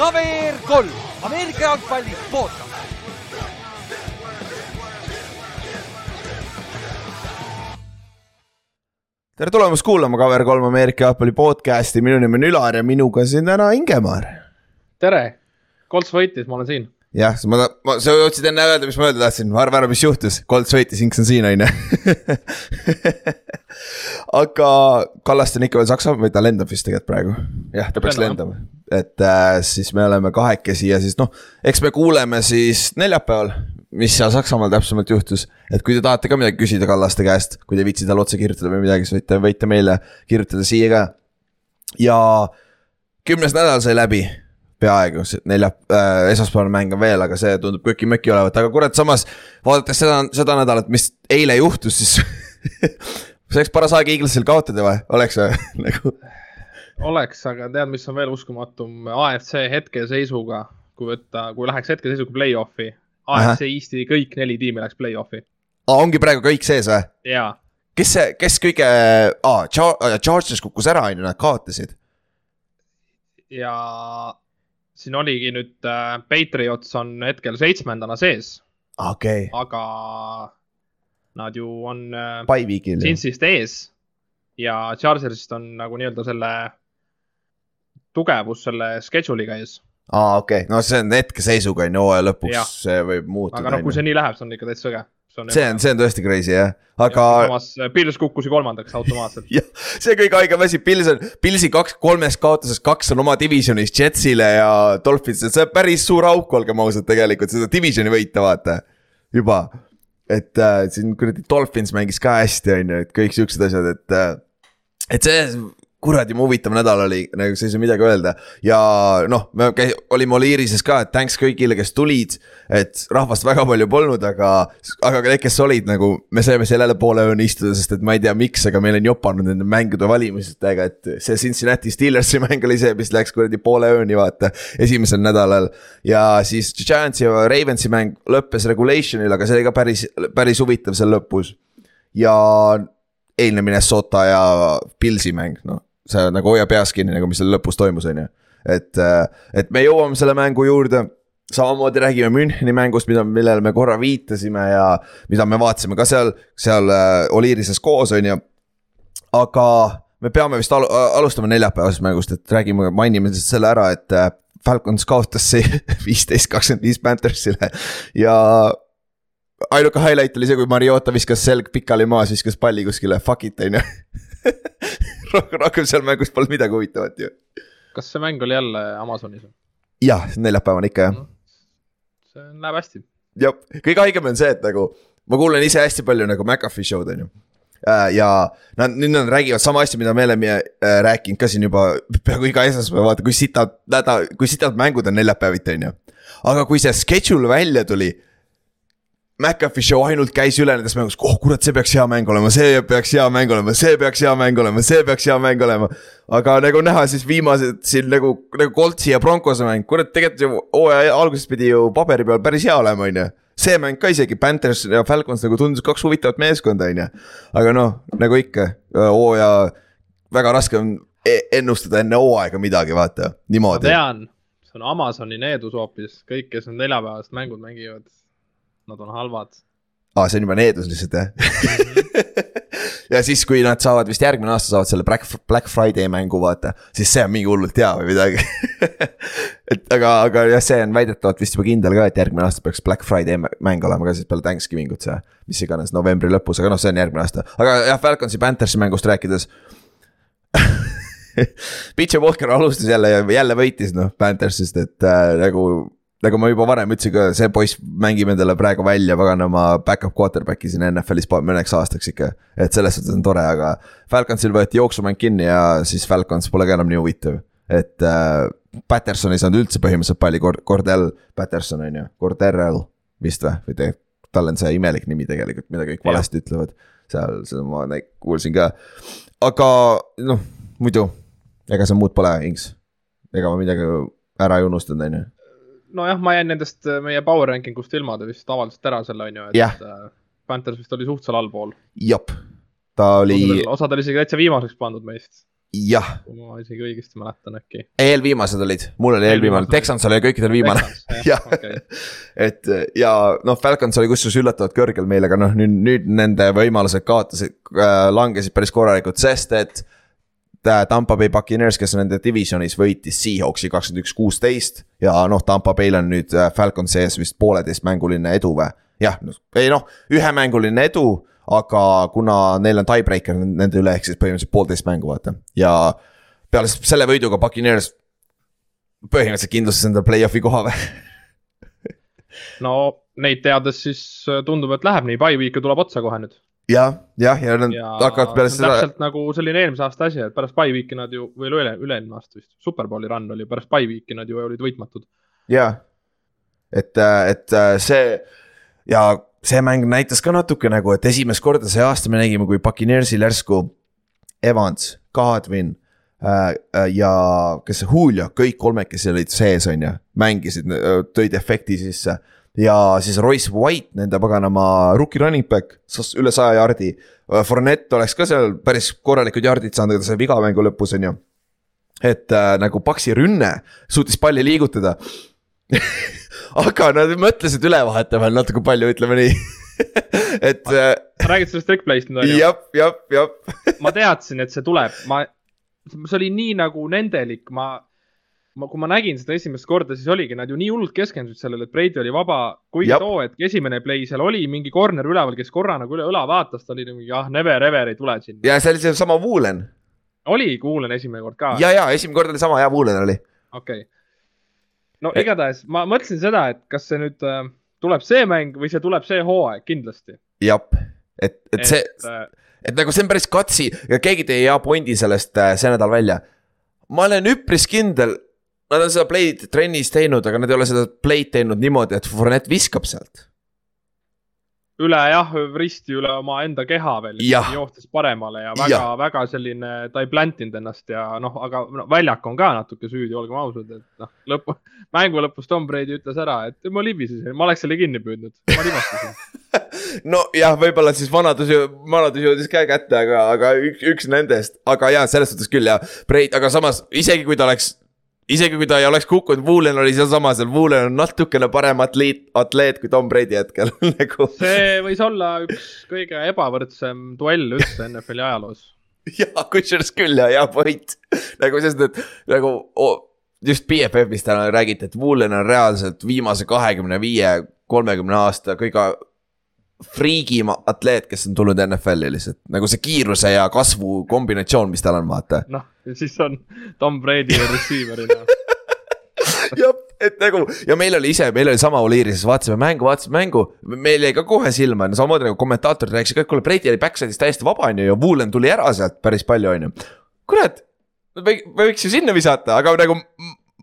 KVR kolm, Ameerika jalgpalli podcast. tere tulemast kuulama KVR3 Ameerika jalgpalli podcast'i, minu nimi on Ülar ja minuga siin täna Ingemar. tere, Kolts võitis, ma olen siin. Jah, ma, ma, sa jõudsid enne öelda, mis ma öelda tahtsin, arva ära, mis juhtus, Kolts võitis, Inks on siin, on ju. aga Kallaste on ikka veel Saksamaal või ta lendab vist tegelikult praegu, jah, ta peaks lendama. et äh, siis me oleme kahekesi ja siis noh, eks me kuuleme siis neljapäeval mis seal Saksamaal täpsemalt juhtus, et kui te tahate ka midagi küsida Kallaste käest, kui te viitsite talle otse kirjutada või midagi, siis võite, võite meile kirjutada siia ka. ja kümnes nädal sai läbi, peaaegu, nelja äh,, esmaspäevane mäng on veel, aga see tundub köki-möki olevat, aga kurat, samas vaadates seda, seda nädalat, mis eile juhtus, siis see oleks paras aeg Eaglesil kaotada või, oleks või nagu? oleks, aga tead, mis on veel uskumatum, AFC hetkeseisuga, kui võtta, kui läheks hetkeseisuga play-off'i, AFC Eesti kõik neli tiimi läks play-off'i. aa, ongi praegu kõik sees või? jaa. kes see, kes kõige, aa, Chargers kukkus ära, on ju, nad kaotasid. ja siin oligi nüüd äh, Patriots on hetkel seitsmendana sees, okei okay., aga nad ju on äh. Cincinnist ees ja Chargersist on nagu nii-öelda selle tugevus selle schedule'iga ees. aa, okei okay., no see on hetkeseisuga on ju, hooaja lõpuks Jah. see võib muutuda. aga noh, kui see nii läheb, see on ikka täitsa äge. See on, see on tõesti crazy jah, aga. samas äh, Pils kukkus ju kolmandaks automaatselt jah, see kõige haigem asi, Pils on, Pilsi kaks, kolmest kaotusest kaks on oma divisionis Jetsile ja Dolphinsile, see on päris suur auk, olgem ausad, tegelikult seda divisioni võita, vaata. juba, et äh, siin kuradi Dolphins mängis ka hästi, on ju, et kõik siuksed asjad, et äh,. et see kuradi huvitav nädal oli, nagu sa ei saa midagi öelda ja noh, me käi-, olime Oliirises ka, et thanks kõigile, kes tulid. et rahvast väga palju polnud, aga, aga need, kes olid nagu, me saime seal jälle poole ööni istuda, sest et ma ei tea, miks, aga meil on jopanud nende mängude valimistega, et see Cincinnati Steelersi mäng oli see, mis läks kuradi poole ööni, vaata. esimesel nädalal ja siis Giantsi ja Ravensi mäng lõppes regulation'il, aga see oli ka päris, päris huvitav seal lõpus. ja eilne Minnesota ja Pilsi mäng, noh see nagu hoia peas kinni, nagu mis seal lõpus toimus, on ju. et, et me jõuame selle mängu juurde. samamoodi räägime Müncheni mängust, mida, millele me korra viitasime ja mida me vaatasime ka seal, seal äh, Oliirises koos, on ju. aga me peame vist al alustama neljapäevasest mängust, et räägime, mainime selle ära, et äh, Falcons kaotas viisteist, kakskümmend viis Panthersile ja ainuke highlight oli see, kui Mariota viskas selg pikali maas, viskas palli kuskile, fuck it, on ju rohkem, rohkem seal mängus polnud midagi huvitavat ju. kas see mäng oli jälle Amazonis jah, neljapäevane ikka jah. see läheb hästi. jah, kõige haigem on see, et nagu ma kuulen ise hästi palju nagu McAfee show'd on ju ja nad nüüd nad räägivad sama asja, mida me oleme äh, rääkinud ka siin juba peaaegu iga esmaspäev, vaata kui sitad nädal, kui sitad mängud on neljapäeviti, on ju. aga kui see schedule välja tuli McAfee show ainult käis üle nendest mängust, oh kurat, see peaks hea mäng olema, see peaks hea mäng olema, see peaks hea mäng olema, see peaks hea mäng olema. aga nagu näha, siis viimased siin nagu, nagu Coltsi ja Broncose mäng, kurat, tegelikult ju hooaja alguses pidi ju paberi peal päris hea olema, on ju. see mäng ka isegi, Panthers ja Falcons nagu tundus kaks huvitavat meeskonda, on ju. aga noh, nagu ikka, hooaja väga raske on e- ennustada enne hooaega midagi, vaata, ma niimoodi. tean, see on Amazoni needus hoopis, kõik, kes need neljapäevased mängud mängivad, nad on halvad. aa, see on juba needus lihtsalt jah ja siis, kui nad saavad vist järgmine aasta saavad selle Black, Black Friday mängu vaata, siis see on mingi hullult hea või midagi et aga, aga jah, see on väidetavalt vist juba kindel ka, et järgmine aasta peaks Black Friday mäng olema ka siis peale Thanksgiving ut see. mis iganes novembri lõpus, aga noh, see on järgmine aasta, aga jah, Falconsi Panthersi mängust rääkides Pitcher Walker alustas jälle ja jälle võitis noh Panthersist, et äh, nagu nagu ma juba varem ütlesin ka, see poiss mängib endale praegu välja paganama back-up quarterback'i siin NFL-is mõneks aastaks ikka. et selles suhtes on tore, aga Falconsil võeti jooksumäng kinni ja siis Falcons pole ka enam nii huvitav. et äh, Patterson ei saanud üldse põhimõtteliselt palli, Cordell Patterson on ju, Corderell vist või, või tegelikult tal on see imelik nimi tegelikult, mida kõik valesti ütlevad. seal, seda ma näi- kuulsin ka, aga noh, muidu, ega seal muud pole, Inks. ega ma midagi ära ei unustanud, on ju nojah, ma jäin nendest äh, meie power ranking ust ilma, te vist avaldasite ära selle, on ju, et Jah. äh, Panthers vist oli suht seal allpool. jop, ta oli osadel, osadel isegi täitsa viimaseks pandud meist. jah, ma isegi õigesti mäletan äkki. eelviimased olid, mul oli eelviimane. Texans oli kõikidel viimane. jah, et ja noh, Falcons oli kusjuures üllatavalt kõrgel meil, aga noh, nüüd, nüüd nende võimalused kaotasid äh,, langesid päris korralikult, sest et. Tampa Bay Buccaneers, kes nende divisionis, võitis Seahawksi kakskümmend üks, kuusteist ja noh, Tampa Bay'l on nüüd äh, Falcons ees vist pooleteistmänguline edu või? jah, ei noh, ühemänguline edu, aga kuna neil on tiebreaker nende üle, ehk siis põhimõtteliselt poolteist mängu vaata ja peale selle võiduga Buccaneers põhimõtteliselt kindlustas endale play-off'i koha või? no neid teades siis äh, tundub, et läheb nii, week'e tuleb otsa kohe nüüd. jah, jah, ja nad ja hakkavad peale seda, täpselt nagu selline eelmise aasta asi, et pärast by week'i nad ju, või üle, üle-eelmine aasta vist, Superbowli run oli, pärast by week'i nad ju olid võitmatud. jaa. et, et äh, see ja see mäng näitas ka natuke nagu, et esimest korda see aasta me nägime, kui Buccaneersil järsku Evans, äh, äh, ja kes see Julio, kõik kolmekesi olid sees, on ju, mängisid, tõid efekti sisse ja siis Royce White, nende paganama rookie running back, üle saja jardi. Fournette oleks ka seal päris korralikud jardid saanud, aga ta sai viga mängu lõpus, on ju. et äh, nagu Paxi rünne suutis palli liigutada aga nad mõtlesid üle vahetama natuke palju, ütleme nii. et äh, sa räägid sellest trick play'st nüüd on ju? jah, jah, jah, ma teadsin, et see tuleb, ma, see oli nii nagu nendelik, ma, ma, kui ma nägin seda esimest korda, siis oligi, nad ju nii hullult keskendusid sellele, et Brady oli vaba. kuigi Jap. too hetk esimene play seal oli mingi corner üleval, kes korra nagu üle õla vaatas, ta oli nagu jah, never ever ei tule sinna. ja see oli seesama Woolen oli, kuulen esimene kord ka. ja, ja esimene kord oli sama ja Woolen oli. okei okay.. no Eh. igatahes ma mõtlesin seda, et kas see nüüd äh, tuleb see mäng või see tuleb see hooaeg kindlasti. jah, et, et see, äh, et nagu see on päris katsi ja keegi tõi hea pointi sellest äh, see nädal välja. ma olen üpris kindel, nad on seda play'd trennis teinud, aga nad ei ole seda play'd teinud niimoodi, et Fournette viskab sealt. üle jah, risti üle omaenda keha veel, joostes paremale ja väga väga selline, ta ei plantinud ennast ja noh, aga no, väljak on ka natuke süüdi, olgem ausad, et noh, lõpu, mängu lõpus Tom Brady ütles ära, et ma libisesin, ma oleks selle kinni püüdnud, ma libastasin. nojah, võib-olla siis vanadus, vanadus jõudis ka kätte, aga, aga üks, üks nendest, aga jaa, selles suhtes küll jah. Breit, aga samas isegi kui ta oleks, isegi kui ta ei oleks kukkunud, Woolen oli sealsamas, Woolen on natukene parem atleet, atleet kui Tom Brady hetkel nagu. see võis olla üks kõige ebavõrdsem duell üldse NFL-i ajaloos. jaa, kusjuures küll ja, hea point. nagu sest, et nagu oh, just BFF-is täna räägiti, et Woolen on reaalselt viimase kahekümne viie, kolmekümne aasta kõige friigim atleet, kes on tulnud NFL-i lihtsalt, nagu see kiiruse ja kasvu kombinatsioon, mis tal on, vaata. noh, siis on Tom Brady receiver'ina. jah, et nagu ja meil oli ise, meil oli sama Oliirises, vaatasime mängu, vaatasime mängu, meil jäi ka kohe silma, samamoodi nagu kommentaatorid rääkisid ka, et kuule, Brady oli backside'is täiesti vaba, on ju, ja Woolen tuli ära sealt päris palju, on ju. kurat, me võiks ju sinna visata, aga nagu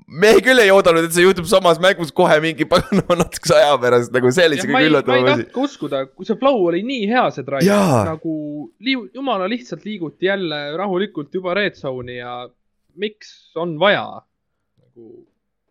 me küll ei oodanud, et see juhtub samas mängus kohe mingi paganama natukese aja pärast, nagu see oli ma kõige ei, ma ei asi. tahtnud uskuda, kui see flow oli nii hea, see drive nagu liigu, jumala lihtsalt liiguti jälle rahulikult juba red zone'i ja miks on vaja nagu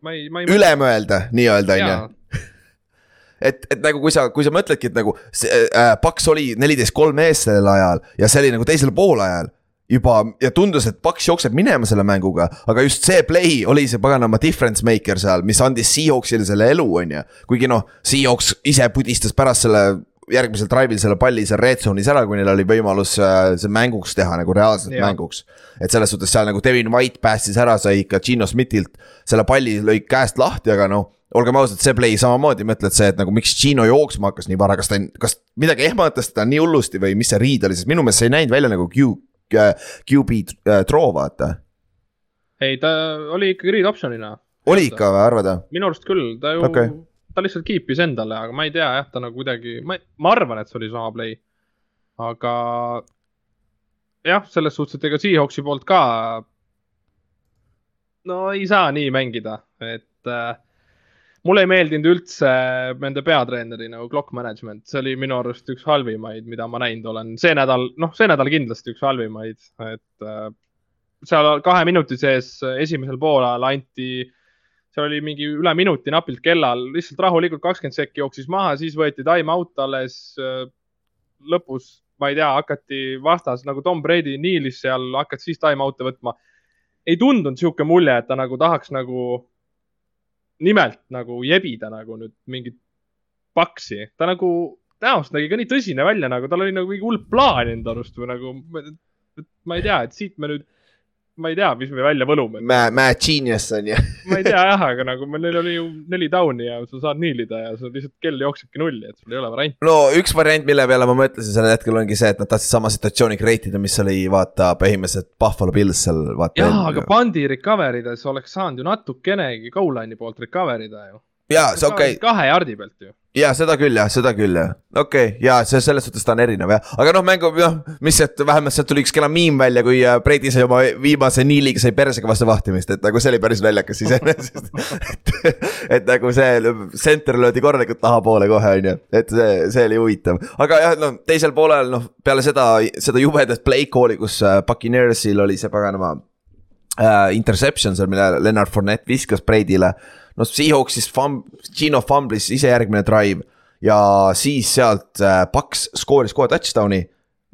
ma ei, ma ei. üle mõelda, nii-öelda, on ju jaa, et, et nagu kui sa, kui sa mõtledki, et nagu see äh, Paks oli neliteist kolm ees sellel ajal ja see oli nagu teisel poolajal juba ja tundus, et Paks jookseb minema selle mänguga, aga just see play oli see paganama difference maker seal, mis andis Seahawksile selle elu, on ju. kuigi noh, Seahawks ise pudistas pärast selle järgmisel drive'il selle palli seal red zone'is ära, kui neil oli võimalus äh, see mänguks teha nagu reaalselt Jaa. mänguks. et selles suhtes seal nagu Devin White päästis ära, sai ikka Gino Smithilt selle palli lõi käest lahti, aga noh olgem ausad, see play samamoodi mõtled see, et nagu miks Gino jooksma hakkas nii vara, kas ta, kas midagi ehmatas teda nii hullusti või mis see riid oli, sest minu meelest see ei näinud välja nagu Q, QB äh, throw vaata. ei ta oli ikkagi read option'ina. oli ikka või, arvad minu arust küll, ta ju okay., ta lihtsalt keep'is endale, aga ma ei tea jah, ta nagu kuidagi, ma, ma arvan, et see oli sama play. aga jah, selles suhtes, et ega Seahawksi poolt ka. no ei saa nii mängida, et äh, mulle ei meeldinud üldse nende peatreeneri nagu clock management, see oli minu arust üks halvimaid, mida ma näinud olen, see nädal, noh, see nädal kindlasti üks halvimaid, et äh, seal kahe minuti sees esimesel poolajal anti seal oli mingi üle minuti napilt kellal, lihtsalt rahulikult kakskümmend sekki jooksis maha, siis võeti time out alles. lõpus ma ei tea, hakati vastas nagu Tom Brady niilis seal, hakati siis time out'e võtma. ei tundunud sihuke mulje, et ta nagu tahaks nagu nimelt nagu jebida nagu nüüd mingit paksi, ta nagu näost nägi ka nii tõsine välja, nagu tal oli nagu mingi hull plaan enda arust või nagu, ma ei tea, et siit me nüüd, ma ei tea, mis me välja võlume. Mad, Mad Genius on ju. ma ei tea jah, aga nagu meil oli ju neli down'i ja sa saad niilida ja sul lihtsalt kell jooksebki nulli, et sul ei ole varianti. no üks variant, mille peale ma mõtlesin sellel hetkel ongi see, et nad tahtsid sama situatsiooni create ida, mis oli vaata põhimõtteliselt Buffalo Bills seal vaata. jaa, aga pandi recovery des oleks saanud ju natukenegi goal line'i poolt recover ida ju. jaa, see okei okay., kahe jardi pealt ju. jaa, seda küll jah, seda küll jah, okei okay,, jaa, see selles suhtes ta on erinev jah, aga noh, mängu noh, mis sealt vähemalt sealt tuli üks kena miim välja, kui äh, Brady sai oma viimase niiliga sai persega vastu vahtimist, et nagu see oli päris naljakas iseenesest. et, et nagu see center löödi korralikult tahapoole kohe on ju, et see, see oli huvitav, aga jah, no teisel poolel noh, peale seda, seda jubedat play call'i, kus äh, Buccaneersil oli see paganama äh, interception seal, mille Leonard Fournette viskas Brady'le. noh, Seahawksis fum-, Gino fumblis ise järgmine drive ja siis sealt äh, Paks skooris kohe touchdown'i,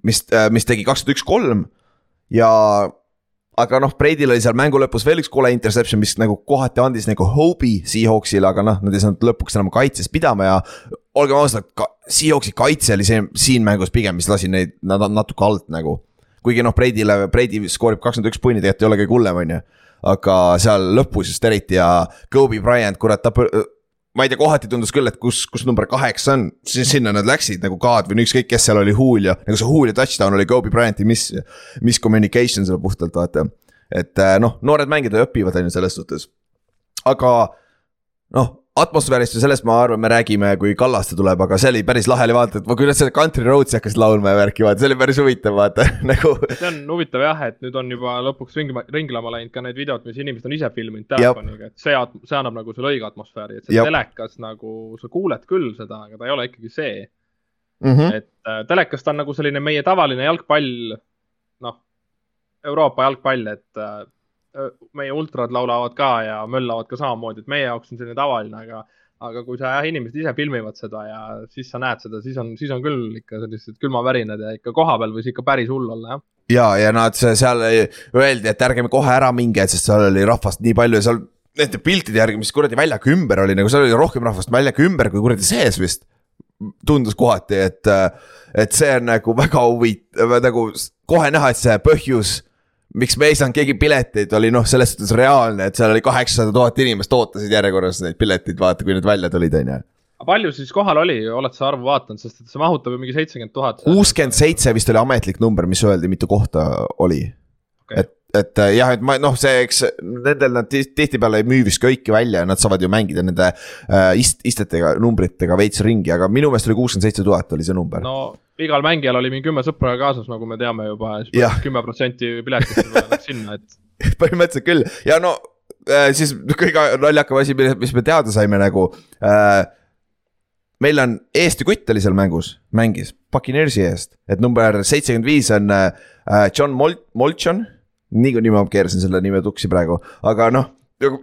mis äh,, mis tegi kakskümmend üks, kolm ja aga noh, Brady'l oli seal mängu lõpus veel üks kole interception, mis nagu kohati andis nagu hope'i Seahawksile, aga noh, nad ei saanud lõpuks enam kaitses pidama ja olgem ausad, Seahawksi kaitse oli see siin mängus pigem, mis lasi neid, nad natuke alt nagu kuigi noh, Brady'le, Brady skoorib kakskümmend üks punni, tegelikult ei ole kõige hullem, on ju. Aga seal lõpus just eriti ja Kobe Bryant, kurat, ta, ma ei tea, kohati tundus küll, et kus, kus number kaheksa on, sinna nad läksid nagu kaad või ükskõik, kes seal oli, Julio, nagu see Julio touchdown oli Kobe Bryanti mis, miscommunication seal puhtalt vaata. et äh, noh, noored mängijad õpivad on ju selles suhtes. aga noh, atmosfäärist ja sellest ma arvan, me räägime, kui Kallaste tuleb, aga see oli päris lahe oli vaadata, et ma kuidas selle Country Roads'i hakkasid laulma ja värki vaata, see oli päris huvitav vaata nagu. see on huvitav jah, et nüüd on juba lõpuks ringlema, ringlema läinud ka need videod, mis inimesed on ise filminud telefoniga, et see, see annab nagu sulle õige atmosfääri, et see Jep. telekas nagu sa kuuled küll seda, aga ta ei ole ikkagi see. Mm -hmm. et äh, telekas ta on nagu selline meie tavaline jalgpall, noh, Euroopa jalgpall, et äh, meie ultrad laulavad ka ja möllavad ka samamoodi, et meie jaoks on selline tavaline, aga aga kui sa jah, inimesed ise filmivad seda ja siis sa näed seda, siis on, siis on küll ikka sellised külmavärinad ja ikka kohapeal võis ikka päris hull olla jah. ja, ja nad seal öeldi, et ärge kohe ära minge, sest seal oli rahvast nii palju ja seal nende piltide järgi, mis kuradi väljaku ümber oli, nagu seal oli rohkem rahvast väljaku ümber kui kuradi sees vist. tundus kohati, et, et see on nagu väga huvitav, nagu kohe näha, et see põhjus miks me ei saanud keegi pileteid, oli noh, selles suhtes reaalne, et seal oli kaheksasada tuhat inimest ootasid järjekorras neid pileteid, vaata, kui need välja tulid, on ju. palju siis kohal oli, oled sa arvu vaadanud, sest et see mahutab ju mingi seitsekümmend tuhat. kuuskümmend seitse vist oli ametlik number, mis öeldi, mitu kohta oli Okei. et, et äh, jah, et ma noh, see, eks nendel nad tihti- tihtipeale ei müü vist kõiki välja ja nad saavad ju mängida nende äh, ist-, istetega, numbritega veits ringi, aga minu meelest oli kuuskümmend seitse tuhat oli see number no.. Igal mängijal oli mingi kümme sõpra kaasas, nagu me teame juba kümme protsenti piletist läks sinna, et põhimõtteliselt küll ja no äh, siis kõige naljakam asi, mis me teada saime nagu äh,. meil on Eesti kutt oli seal mängus, mängis Buccaneersi eest, et number seitsekümmend viis on äh, John Mol-, Molchon. niikuinii ma keerasin selle nime tuksi praegu, aga noh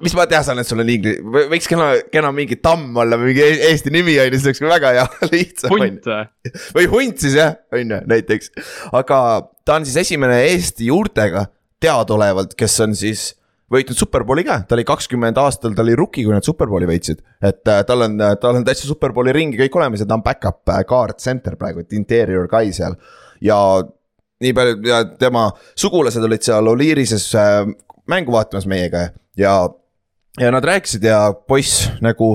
mis ma teha saan, et sul on ingli-, võiks kena, kena mingi tamm olla, mingi e- Eesti nimi on ju, see oleks väga hea, lihtsam punt või? või hunt siis jah, on ju näiteks. aga ta on siis esimene Eesti juurtega teadaolevalt, kes on siis võitnud superbowli ka, ta oli kakskümmend aastal, ta oli rookie, kui nad superbowli võitsid. et äh, tal on, tal on täitsa superbowli ringi kõik olemas ja ta on back-up äh, guard center praegu, et interior guy seal. ja nii palju ja tema sugulased olid seal Oliirises äh, mängu vaatamas meiega ja, ja nad rääkisid ja poiss nagu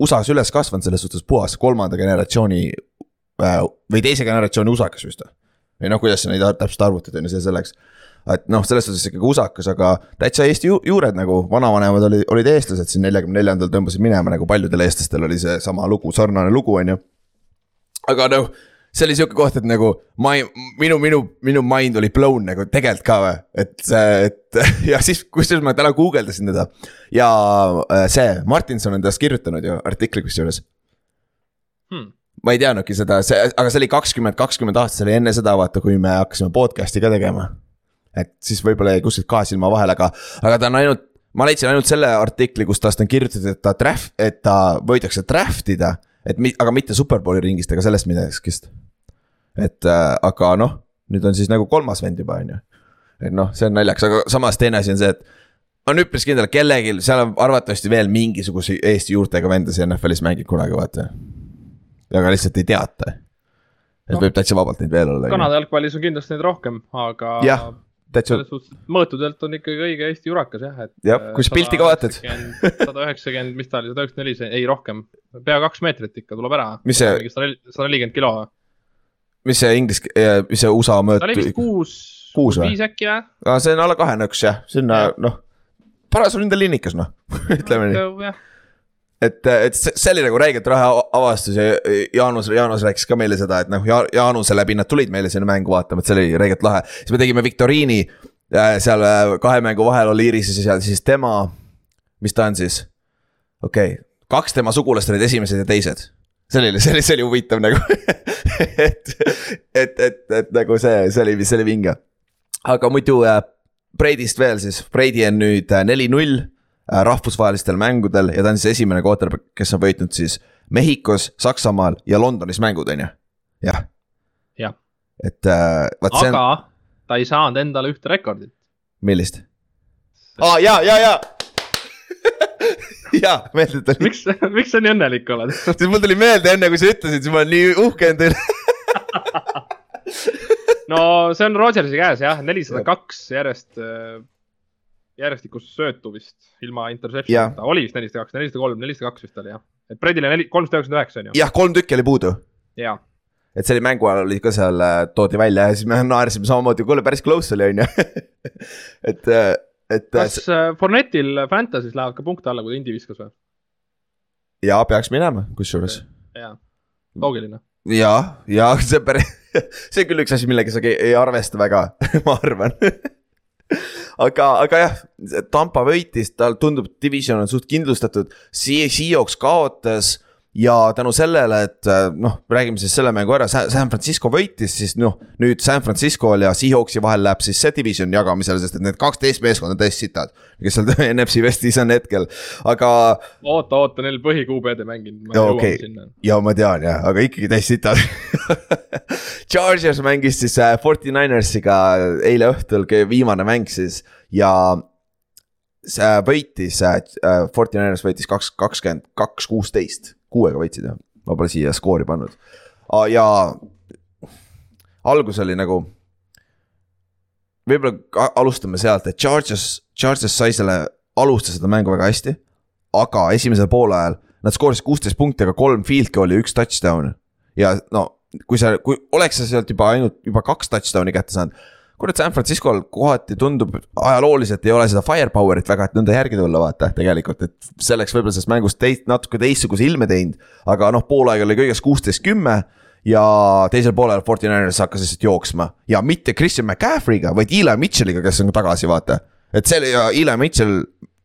USA-s üles kasvanud, selles suhtes puhas kolmanda generatsiooni äh, või teise generatsiooni usakas vist või? või noh, kuidas sa neid täpselt arvutad, on ju, see selleks. et noh, selles suhtes ikkagi usakas, aga täitsa Eesti ju juured nagu, vanavanemad olid, olid eestlased siin neljakümne neljandal tõmbasid minema nagu paljudel eestlastel oli seesama lugu, sarnane lugu, on ju. aga noh, see oli sihuke koht, et nagu ma ei, minu, minu, minu mind oli blown nagu tegelikult ka või, et see, et ja siis, kusjuures ma täna guugeldasin teda. ja äh, see Martinson on tast kirjutanud ju artikli kusjuures Hmm. ma ei teadnudki seda, see, aga see oli kakskümmend, kakskümmend aastat, see oli enne seda, vaata, kui me hakkasime podcast'i ka tegema. et siis võib-olla jäi kuskilt kahe silma vahele, aga, aga ta on ainult, ma leidsin ainult selle artikli, kus tast on kirjutatud, et ta draft, et ta võidakse draft ida, et mi, aga mitte superbowli ringist ega sellest midagist. et äh, aga noh, nüüd on siis nagu kolmas vend juba, on ju. et noh, see on naljakas, aga samas teine asi on see, et on üpris kindel, kellelgi, seal on arvatavasti veel mingisuguse Eesti juurtega vendasid NFL-is mängib kunagi, vaata. aga lihtsalt ei teata. et no, võib täitsa vabalt neid veel olla. Kanada jalgpallis on kindlasti neid rohkem, aga. jah. Selles suhtes mõõtudelt on ikkagi õige Eesti jurakas jah, et. jah, kui sa pilti ka vaatad. sada üheksakümmend, mis ta oli, sada üheksakümmend neli, ei rohkem, pea kaks meetrit ikka tuleb ära. mis see? sada nelikümmend kilo. mis see inglise, mis see USA mõõt? ta oli vist kuus, viis äkki jah. aa, see on alla kahe nõks jah, sinna noh paras ründelinnikas noh ütleme nii. Et, et see oli nagu räigelt rahe avastus ja Jaanus, Jaanus rääkis ka meile seda, et noh ja,, Jaanuse läbi nad tulid meile sinna mängu vaatama, et see oli räigelt lahe. siis me tegime viktoriini äh, seal äh, kahe mängu vahel oli Irises ja siis tema, mis ta on siis? okei okay., kaks tema sugulast olid esimesed ja teised see oli, see oli, see oli huvitav nagu et, et, et, et nagu see, see oli, see oli vinge. aga muidu äh, Brady'st veel siis, Brady on nüüd neli-null äh, rahvusvahelistel mängudel ja ta on siis esimene quarterback, kes on võitnud siis Mehhikos, Saksamaal ja Londonis mängud, on ju, jah. jah. et äh, vot see on. aga ta ei saanud endale ühte rekordit. millist? aa, ja, ja, ja jaa, meelde tuli. miks, miks sa nii õnnelik oled? sest mul tuli meelde enne, kui sa ütlesid, siis ma olen nii uhke enda üle no see on Rodgersi käes jah, nelisada kaks järjest, äh, järjestikust söötu vist ilma interception'ita, oli vist nelisada kaks, nelisada kolm, nelisada kaks vist oli jah. et Bredile neli, kolmsada üheksakümmend üheksa on ju. jah, kolm tükki oli puudu. jaa et see oli mängu ajal oli ka seal, äh, toodi välja ja siis me naersime samamoodi, kuule päris close oli, on ju. et, äh, et. kas Fornetil Fantasy's lähevad ka punkte alla, kui ta Indi viskas või? jaa, peaks minema, kusjuures. jaa, loogiline ja, ja see on päris, see on küll üks asi, millega sa ei arvesta väga ma arvan aga, aga jah, Tampa võitis, tal tundub, division on suht kindlustatud, Seahawks kaotas ja tänu sellele, et äh, noh, räägime siis selle mängu ära, San Francisco võitis, siis noh, nüüd San Francisco'l ja Seahawksi vahel läheb siis see division jagamisele, sest et need kaksteist meeskonda on täiesti sitad. kes seal NFC Westis on hetkel, aga. oota, oota, neil põhikuubeed ei mänginud. okei, ja ma tean jah, aga ikkagi täiesti sitad Chargers mängis siis äh, Forty Ninersiga eile õhtul, viimane mäng siis ja see võitis äh,, Forty Niners võitis kaks, kakskümmend kaks, kuusteist kuuega võitsid jah, ma pole siia skoori pannud. ja algus oli nagu. võib-olla alustame sealt, et Charges, Charges sai selle, alustas seda mängu väga hästi. aga esimesel poolajal nad skoorisid kuusteist punkti, aga kolm field goal'i, üks touchdown. ja no kui sa, kui oleks sa sealt juba ainult juba kaks touchdown'i kätte saanud kurat, San Francisco'l kohati tundub ajalooliselt ei ole seda firepower'it väga, et nõnda järgi tulla, vaata tegelikult, et selleks võib-olla sellest mängust teist, natuke teistsuguse ilme teinud. aga noh, poolaeg oli kõigest kuusteist, kümme ja teisel poolel Fortinanders hakkas lihtsalt jooksma ja mitte Christian McCaffrey'ga, vaid Eli Mitchell'iga, kes on tagasi, vaata. et see oli ja Eli Mitchell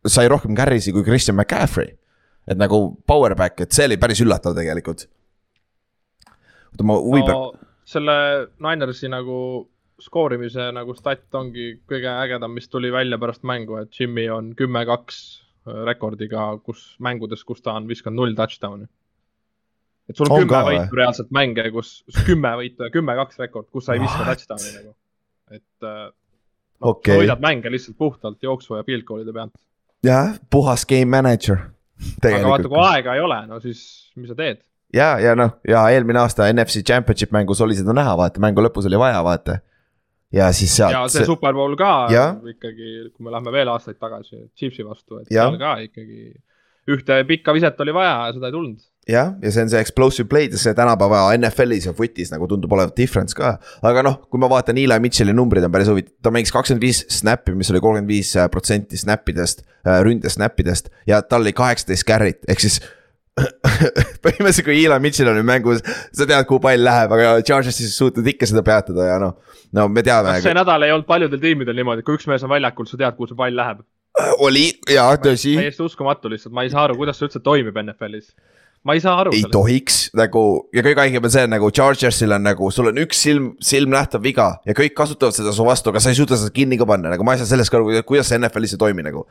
sai rohkem carry'si kui Christian McCaffrey. et nagu power back, et see oli päris üllatav tegelikult. oota, ma huvi peal no,. selle Ninersi nagu skoorimise nagu stat ongi kõige ägedam, mis tuli välja pärast mängu, et Jimmy on kümme-kaks äh, rekordiga, kus mängudes, kus ta on viskanud null touchdown'i. et sul on, on kümme võitu reaalselt mänge, kus kümme võitu ja kümme-kaks rekord, kus sa ei viska touchdown'i nagu. et äh, noh okay., sa võidad mänge lihtsalt puhtalt jooksu ja field goal'ide pealt. jah, puhas game manager. aga vaata, kui aega ei ole, no siis mis sa teed? ja, ja noh, ja eelmine aasta NFC Championship mängus oli seda näha, vaata, mängu lõpus oli vaja, vaata ja siis sealt. ja see Super Bowl ka ja. ikkagi, kui me lähme veel aastaid tagasi, Chiefsi vastu, et ja. seal ka ikkagi ühte pikka viset oli vaja ja seda ei tulnud. jah, ja see on see explosive play'd ja see tänapäeva NFL-is ja footis nagu tundub olevat difference ka. aga noh, kui ma vaatan Eli Mitchell'i numbrid on päris huvitav, ta mängis kakskümmend viis snap'i, mis oli kolmkümmend viis protsenti snap idest, äh, ründe snap idest ja tal oli kaheksateist carry't, ehk siis põhimõtteliselt, kui Eli Mitchell on nüüd mängus, sa tead, kuhu pall läheb, aga Chargers siis suutnud ikka seda peatada ja noh, no me teame. see nädal ei olnud paljudel tiimidel niimoodi, kui üks mees on väljakul, sa tead, kuhu see pall läheb. oli, jaa, tõsi. täiesti uskumatu lihtsalt, ma ei saa aru, kuidas see üldse toimib NFL-is ma ei saa aru. ei sellest. tohiks nagu ja kõige haigem on see nagu Chargersil on nagu, sul on üks silm, silmnähtav viga ja kõik kasutavad seda su vastu, aga sa ei suuda seda kinni ka panna, nagu ma ei saa sellest ka aru, kuidas see NFL-is ei toimi nagu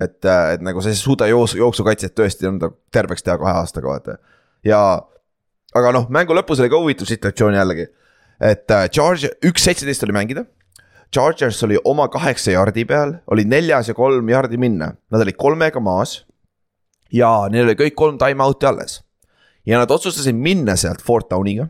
et, äh, et nagu sa ei suuda joos, jooksukaitset tõesti anda terveks teha kahe aastaga, vaata. ja, aga noh, mängu lõpus oli ka huvitav situatsioon jällegi. et äh, Charge, üks seitseteist oli mängida. Chargers oli oma kaheksa jardi peal, oli neljas ja kolm jardi minna, nad olid kolmega maas. Ja neil oli kõik kolm time-out'i alles. ja nad otsustasid minna sealt Fort Downiga.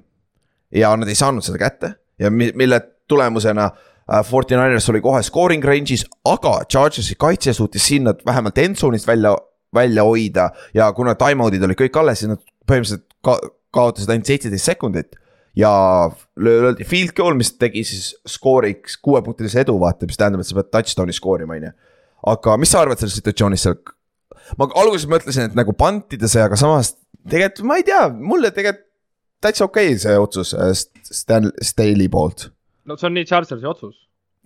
ja nad ei saanud seda kätte ja mi- mille tulemusena äh, Forty Niners oli kohe scoring range'is, aga Chargersi kaitse suutis sinna vähemalt endzone'ist välja, välja hoida ja kuna time-out'id olid kõik alles, siis nad põhimõtteliselt ka kaotasid ainult seitseteist sekundit ja löödi field goal, mis tegi siis skooriks kuuepunktilise edu, vaata, mis tähendab, et sa pead touchdown'i skoorima, on ju. aga mis sa arvad sellest situatsioonist seal? Ma alguses mõtlesin, et nagu pantida see, aga samas tegelikult ma ei tea, mulle tegelikult täitsa okei okay see otsus äh, St- Stan-, Staley poolt. no see on nii Chargersi otsus,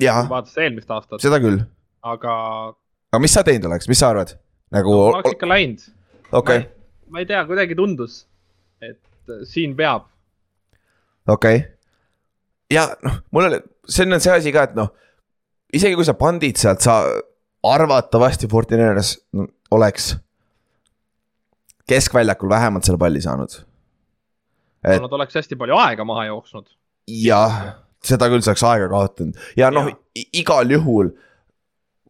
vaadates eelmist aastat, seda küll, aga aga mis sa teinud oleks, mis sa arvad? nagu ma oleks ikka läinud. okei, ma ei tea, kuidagi tundus, et äh, siin peab. okei. ja noh, mul oli, see on see asi ka, et noh, isegi kui sa pandid sealt, sa arvatavasti Fortiners no, oleks keskväljakul vähemalt selle palli saanud. Et- Nad oleks hästi palju aega maha jooksnud. jah, seda küll saaks aega kaotanud ja noh igal juhul,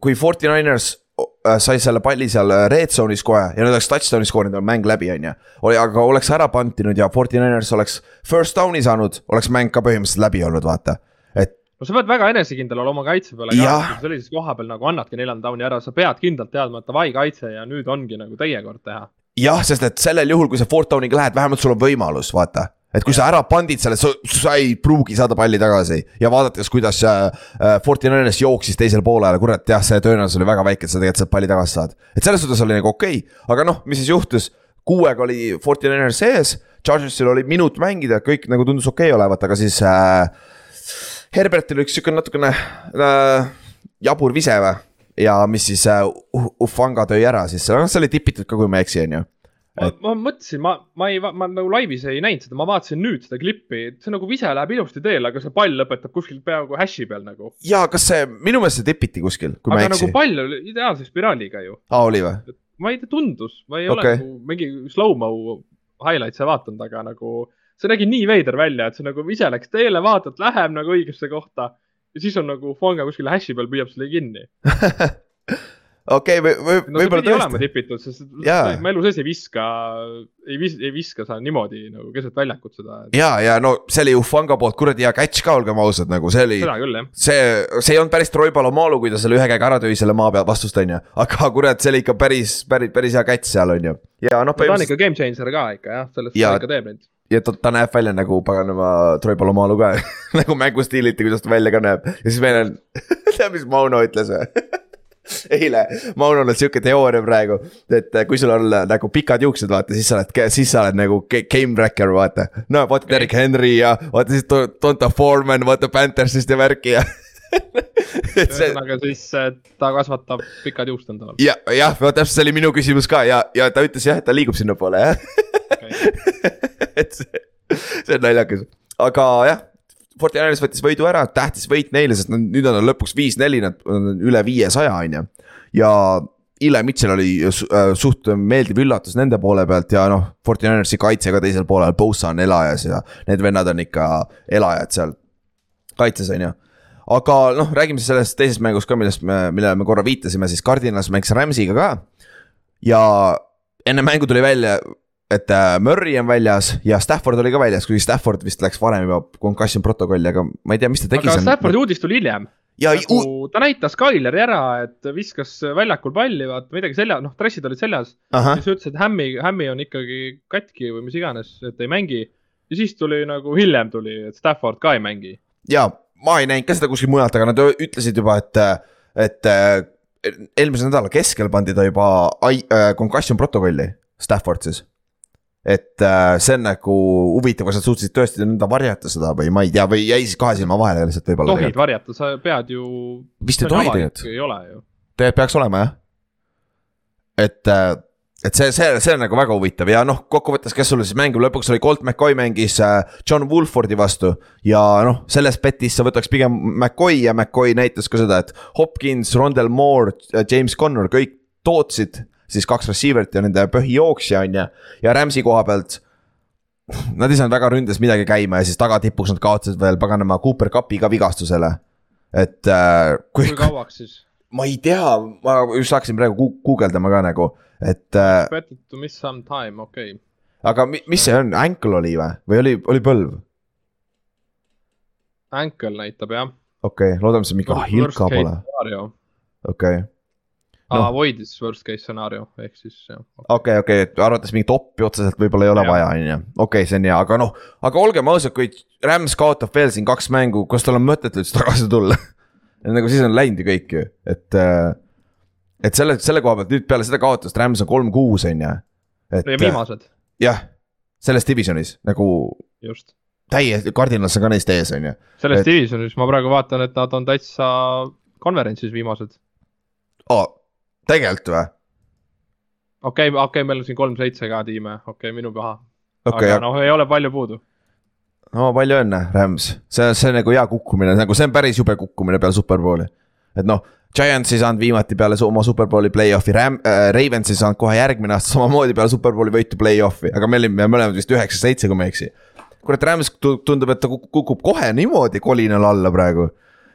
kui Fortiners äh, sai selle palli seal red zone'is kohe ja nad oleks touchdown'i skoorinud, on mäng läbi, on ju. oli, aga oleks ära pantinud ja Fortiners oleks first down'i saanud, oleks mäng ka põhimõtteliselt läbi olnud, vaata. No sa pead väga enesekindel olema kaitse peale Jah. ka, sellises koha peal nagu annadki neljanda down'i ära, sa pead kindlalt teadma, et davai kaitse ja nüüd ongi nagu teie kord teha. jah, sest et sellel juhul, kui sa fourth down'iga lähed, vähemalt sul on võimalus, vaata. et kui sa ära pandid selle, sa, ei pruugi saada palli tagasi ja vaadates, kuidas äh, Fortiners jooksis teisel poolel, kurat jah, see tõenäosus oli väga väike, et sa tegelikult sealt palli tagasi saad. et selles suhtes oli nagu okei okay., aga noh, mis siis juhtus, kuuega oli Fortiners sees, Chargersil oli minut mängida, kõik nagu tundus okei okay olevat, aga siis äh, Herbertil üks sihuke natukene äh, jabur vise või ja mis siis äh, Ufanga tõi ära siis, noh see oli tipitud ka, kui ma ei eksi, on ju. ma, ma mõtlesin, ma, ma ei, ma nagu laivis ei näinud seda, ma vaatasin nüüd seda klippi, see nagu vise läheb ilusti teele, aga see pall lõpetab kuskil peaaegu hash'i peal nagu. ja kas see, minu meelest see tipiti kuskil, kui ma aga ei eksi nagu. pall oli ideaalse spiraaliga ju. aa, oli või? ma ei tea, tundus, ma ei ole Okei. nagu mingi slow-mo highlights'e vaadanud, aga nagu see nägi nii veider välja, et see nagu ise läks teele, vaatad, läheb nagu õigesse kohta ja siis on nagu Fonga kuskil hash'i peal püüab selle kinni. okei, või, või no võib-olla pidi olema tõesti. tipitud, sest Jaa. ma elu sees ei viska, ei vis-, ei viska sa niimoodi nagu keset väljakut seda. ja, ja no see oli Ufanga poolt kuradi hea catch ka, olgem ausad, nagu see oli. seda küll jah. see, see ei olnud päris Troy Palomalu, kui ta selle ühe käega ära tõi selle maa pealt vastust, on ju. aga kurat, see oli ikka päris, päris, päris hea catch seal, on ju. ja noh, ta on ikka game changer ka ikka jah, sellest ta ikka teeb neid. Ja ta, ta näeb välja nagu paganama Troy Palomalu ka nagu mängustiiliti, kuidas ta välja ka näeb ja siis meil on, tead, mis Mauno ütles või? eile, Maunol on sihuke teooria praegu, et kui sul on nagu pikad juuksed, vaata, siis sa oled, siis sa oled nagu ga- game wrecker, vaata. no vaata Okei. Derek Henry ja vaata siis Donta Foreman, vaata Panthersist ja värki ja. ühesõnaga siis äh, ta kasvatab pikad juust endale. ja, jah, täpselt see oli minu küsimus ka ja, ja ta ütles jah, et ta liigub sinnapoole jah et see, see on naljakas, aga jah. Fortinandis võttis võidu ära, tähtis võit neile, sest nüüd on lõpuks viis-neli, nad on üle viiesaja, on ju. ja Ile Mitchell oli äh, suht meeldiv üllatus nende poole pealt ja noh, Fortinandersi kaitse ka teisel poolel, Bosa on elajas ja need vennad on ikka elajad seal kaitses, on ju aga noh, räägime siis sellest teisest mängust ka, millest me, millele me korra viitasime, siis Cardinals mängis Rams'iga ka. ja enne mängu tuli välja, et äh, Murry on väljas ja Stafford oli ka väljas, kuigi Stafford vist läks varem juba concussion protokolli, aga ma ei tea, mis ta tegi aga Staffordi uudis tuli hiljem. ja nagu ta näitas Tyleri ära, et viskas väljakul palli, vaata midagi selja, noh, dressid olid seljas. siis ütles, et Hämmi, Hämmi on ikkagi katki või mis iganes, et ei mängi. ja siis tuli nagu hiljem tuli, et Stafford ka ei mängi. ja ma ei näinud ka seda kuskilt mujalt, aga nad ütlesid juba, et, et eelmise nädala keskel pandi ta juba äh, concussion protokolli, Stafford siis. Et äh, see on nagu huvitav, kas nad suutsid tõesti nõnda varjata seda või ma ei tea, või jäi siis kahe silma vahele lihtsalt võib-olla. tohid varjata, sa pead ju. vist ei tohi tegelikult, ei ole ju. tegelikult peaks olema jah. et, et see, see, see on nagu väga huvitav ja noh, kokkuvõttes, kes sul siis mängib, lõpuks oli Colt McCoy mängis äh, John Woolfordi vastu. ja noh, selles betis sa võtaks pigem McCoy ja McCoy näitas ka seda, et Hopkins, Rondel Moore, James Connor kõik tootsid siis kaks receiver'it ja nende põhijooksja on ju. ja Rams'i koha pealt nad ei saanud väga ründes midagi käima ja siis tagatipuks nad kaotasid veel paganama Cooper Cupi ka vigastusele. et äh, kui, kui kauaks siis? ma ei tea, ma just hakkasin praegu guugeldama ka nagu, et äh,. Better to miss some time, okei okay.. aga mi, mis see on, ankle oli või, või oli, oli põlv? Ankle näitab jah. okei okay,, loodame, see mingi oh, hilka pole. okei okay no.. Avoid'is worst case stsenaarium, ehk siis jah. okei, okei, et arvates mingit oppi otseselt võib-olla ei ole ja. vaja, on ju, okei okay,, see on hea, aga noh, aga olgem ausad, kui Rams kaotab veel siin kaks mängu, kas tal on mõtet üldse tagasi tulla nagu siis on läinud ju kõik ju, et. Äh, et selle, selle koha pealt nüüd peale seda kaotust Rams on kolm-kuus, on ju. ja viimased. jah, selles divisionis nagu. just. täiesti, Cardinals on ka neist ees, on ju. selles et... divisionis ma praegu vaatan, et nad on täitsa konverentsis viimased oh, tegelikult või? okei okay,, okei okay,, meil on siin kolm-seitse ka tiime, okei okay,, minu paha okay,. aga noh, ei ole palju puudu. no palju õnne, Rams, see, see on nagu hea kukkumine, nagu see on päris jube kukkumine peale superbowli. et noh, Giants ei saanud viimati peale oma superbowli play-off'i, Ram- äh,, Ravens ei saanud kohe järgmine aasta samamoodi peale superbowli võitu play-off'i, aga me olime mõlemad vist üheksa-seitse, kui ma ei eksi. kurat, Rams tundub, et ta kukub kohe niimoodi kolinal alla praegu.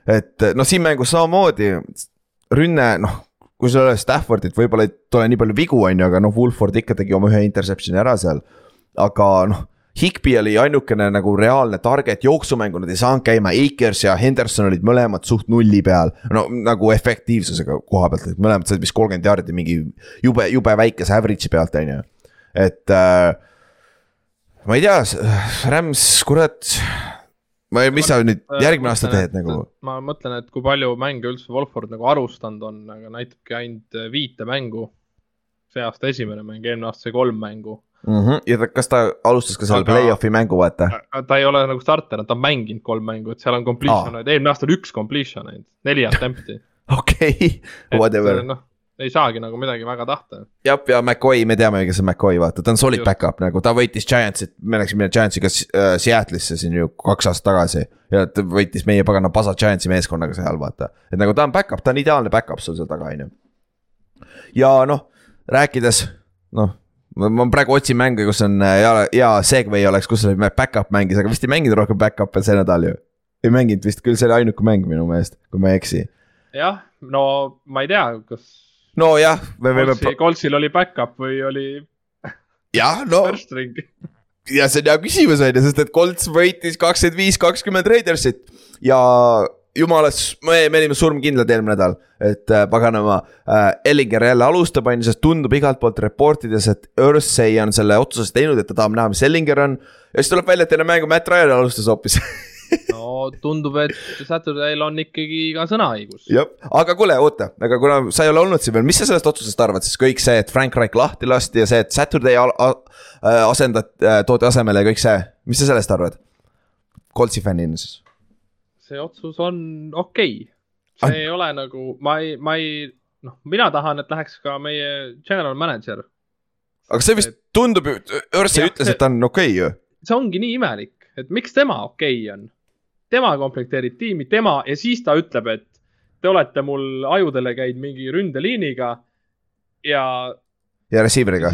et noh, siin mängus samamoodi rünne, noh, kui sul ei ole Staffordit, võib-olla ei tule nii palju vigu, on ju, aga noh, Wolford ikka tegi oma ühe interception'i ära seal. aga noh, Higby oli ainukene nagu reaalne target, jooksumängu nad ei saanud käima, Akers ja Henderson olid mõlemad suht nulli peal. no nagu efektiivsusega koha pealt, et mõlemad said vist kolmkümmend jaardi mingi jube, jube väikese average'i pealt, on ju. et äh, ma ei tea, Rams, kurat ma, mis sa nüüd äh, järgmine aasta teed nagu? ma mõtlen, et kui palju mänge üldse Wolford nagu alustanud on, aga näitabki ainult äh, viite mängu. see aasta esimene mäng, eelmine aasta sai kolm mängu mm. -hmm. ja ta, kas ta alustas ka seal aga... play-off'i mängu, vaata? ta ei ole nagu starter, ta on mänginud kolm mängu, et seal on completion ah., eelmine aasta oli üks completion ainult, neli attempt'i. okei, whatever. noh ei saagi nagu midagi väga tahta. jah, ja McCoy, me teame, kes on McCoy, vaata, ta on solid Just. back-up nagu, ta võitis Giantsit, me läksime Giantsiga äh, Seattle'isse siin ju kaks aastat tagasi. ja ta võitis meie pagana pasa Giantsi meeskonnaga seal, vaata. et nagu ta on back-up, ta on ideaalne back-up sul seal taga, on ju. ja noh, rääkides, noh ma praegu otsin mänge, kus on äh, hea, hea segway oleks, kus oli back-up mängis, aga vist ei mänginud rohkem back-up'e see nädal ju. ei mänginud vist, küll see oli ainuke mäng minu meelest, kui ma ei eksi. jah, no ma ei tea, kas nojah, me võime. Coltsil oli back-up või oli. jah, no. ja see on hea küsimus on ju, sest et Colts võitis kakskümmend viis, kakskümmend Raidersit ja jumalas, me, me olime surmkindlad eelmine nädal, et äh, paganama äh,. Ellinger jälle alustab, on ju, sest tundub igalt poolt reportides, et Ursay on selle otsuse teinud, et ta tahab näha, mis Ellinger on. ja siis tuleb välja, et enne mängu Matt Ryan alustas hoopis no tundub, et Saturday'l on ikkagi ka sõnaõigus. jah, aga kuule, oota, aga kuna sa ei ole olnud siin veel, mis sa sellest otsusest arvad, siis kõik see, et Frank Reich lahti lasti ja see, et Saturday asendad, äh, toodi asemele ja kõik see, mis sa sellest arvad? Coltsi fännina siis. see otsus on okei okay., see ah. ei ole nagu, ma ei, ma ei, noh, mina tahan, et läheks ka meie general manager. aga see vist et... tundub ju, Örsay ütles, et ta on okei okay, ju. see ongi nii imelik, et miks tema okei okay on tema komplekteerib tiimi, tema ja siis ta ütleb, et te olete mul ajudele käinud mingi ründeliiniga ja. ja receiver'iga.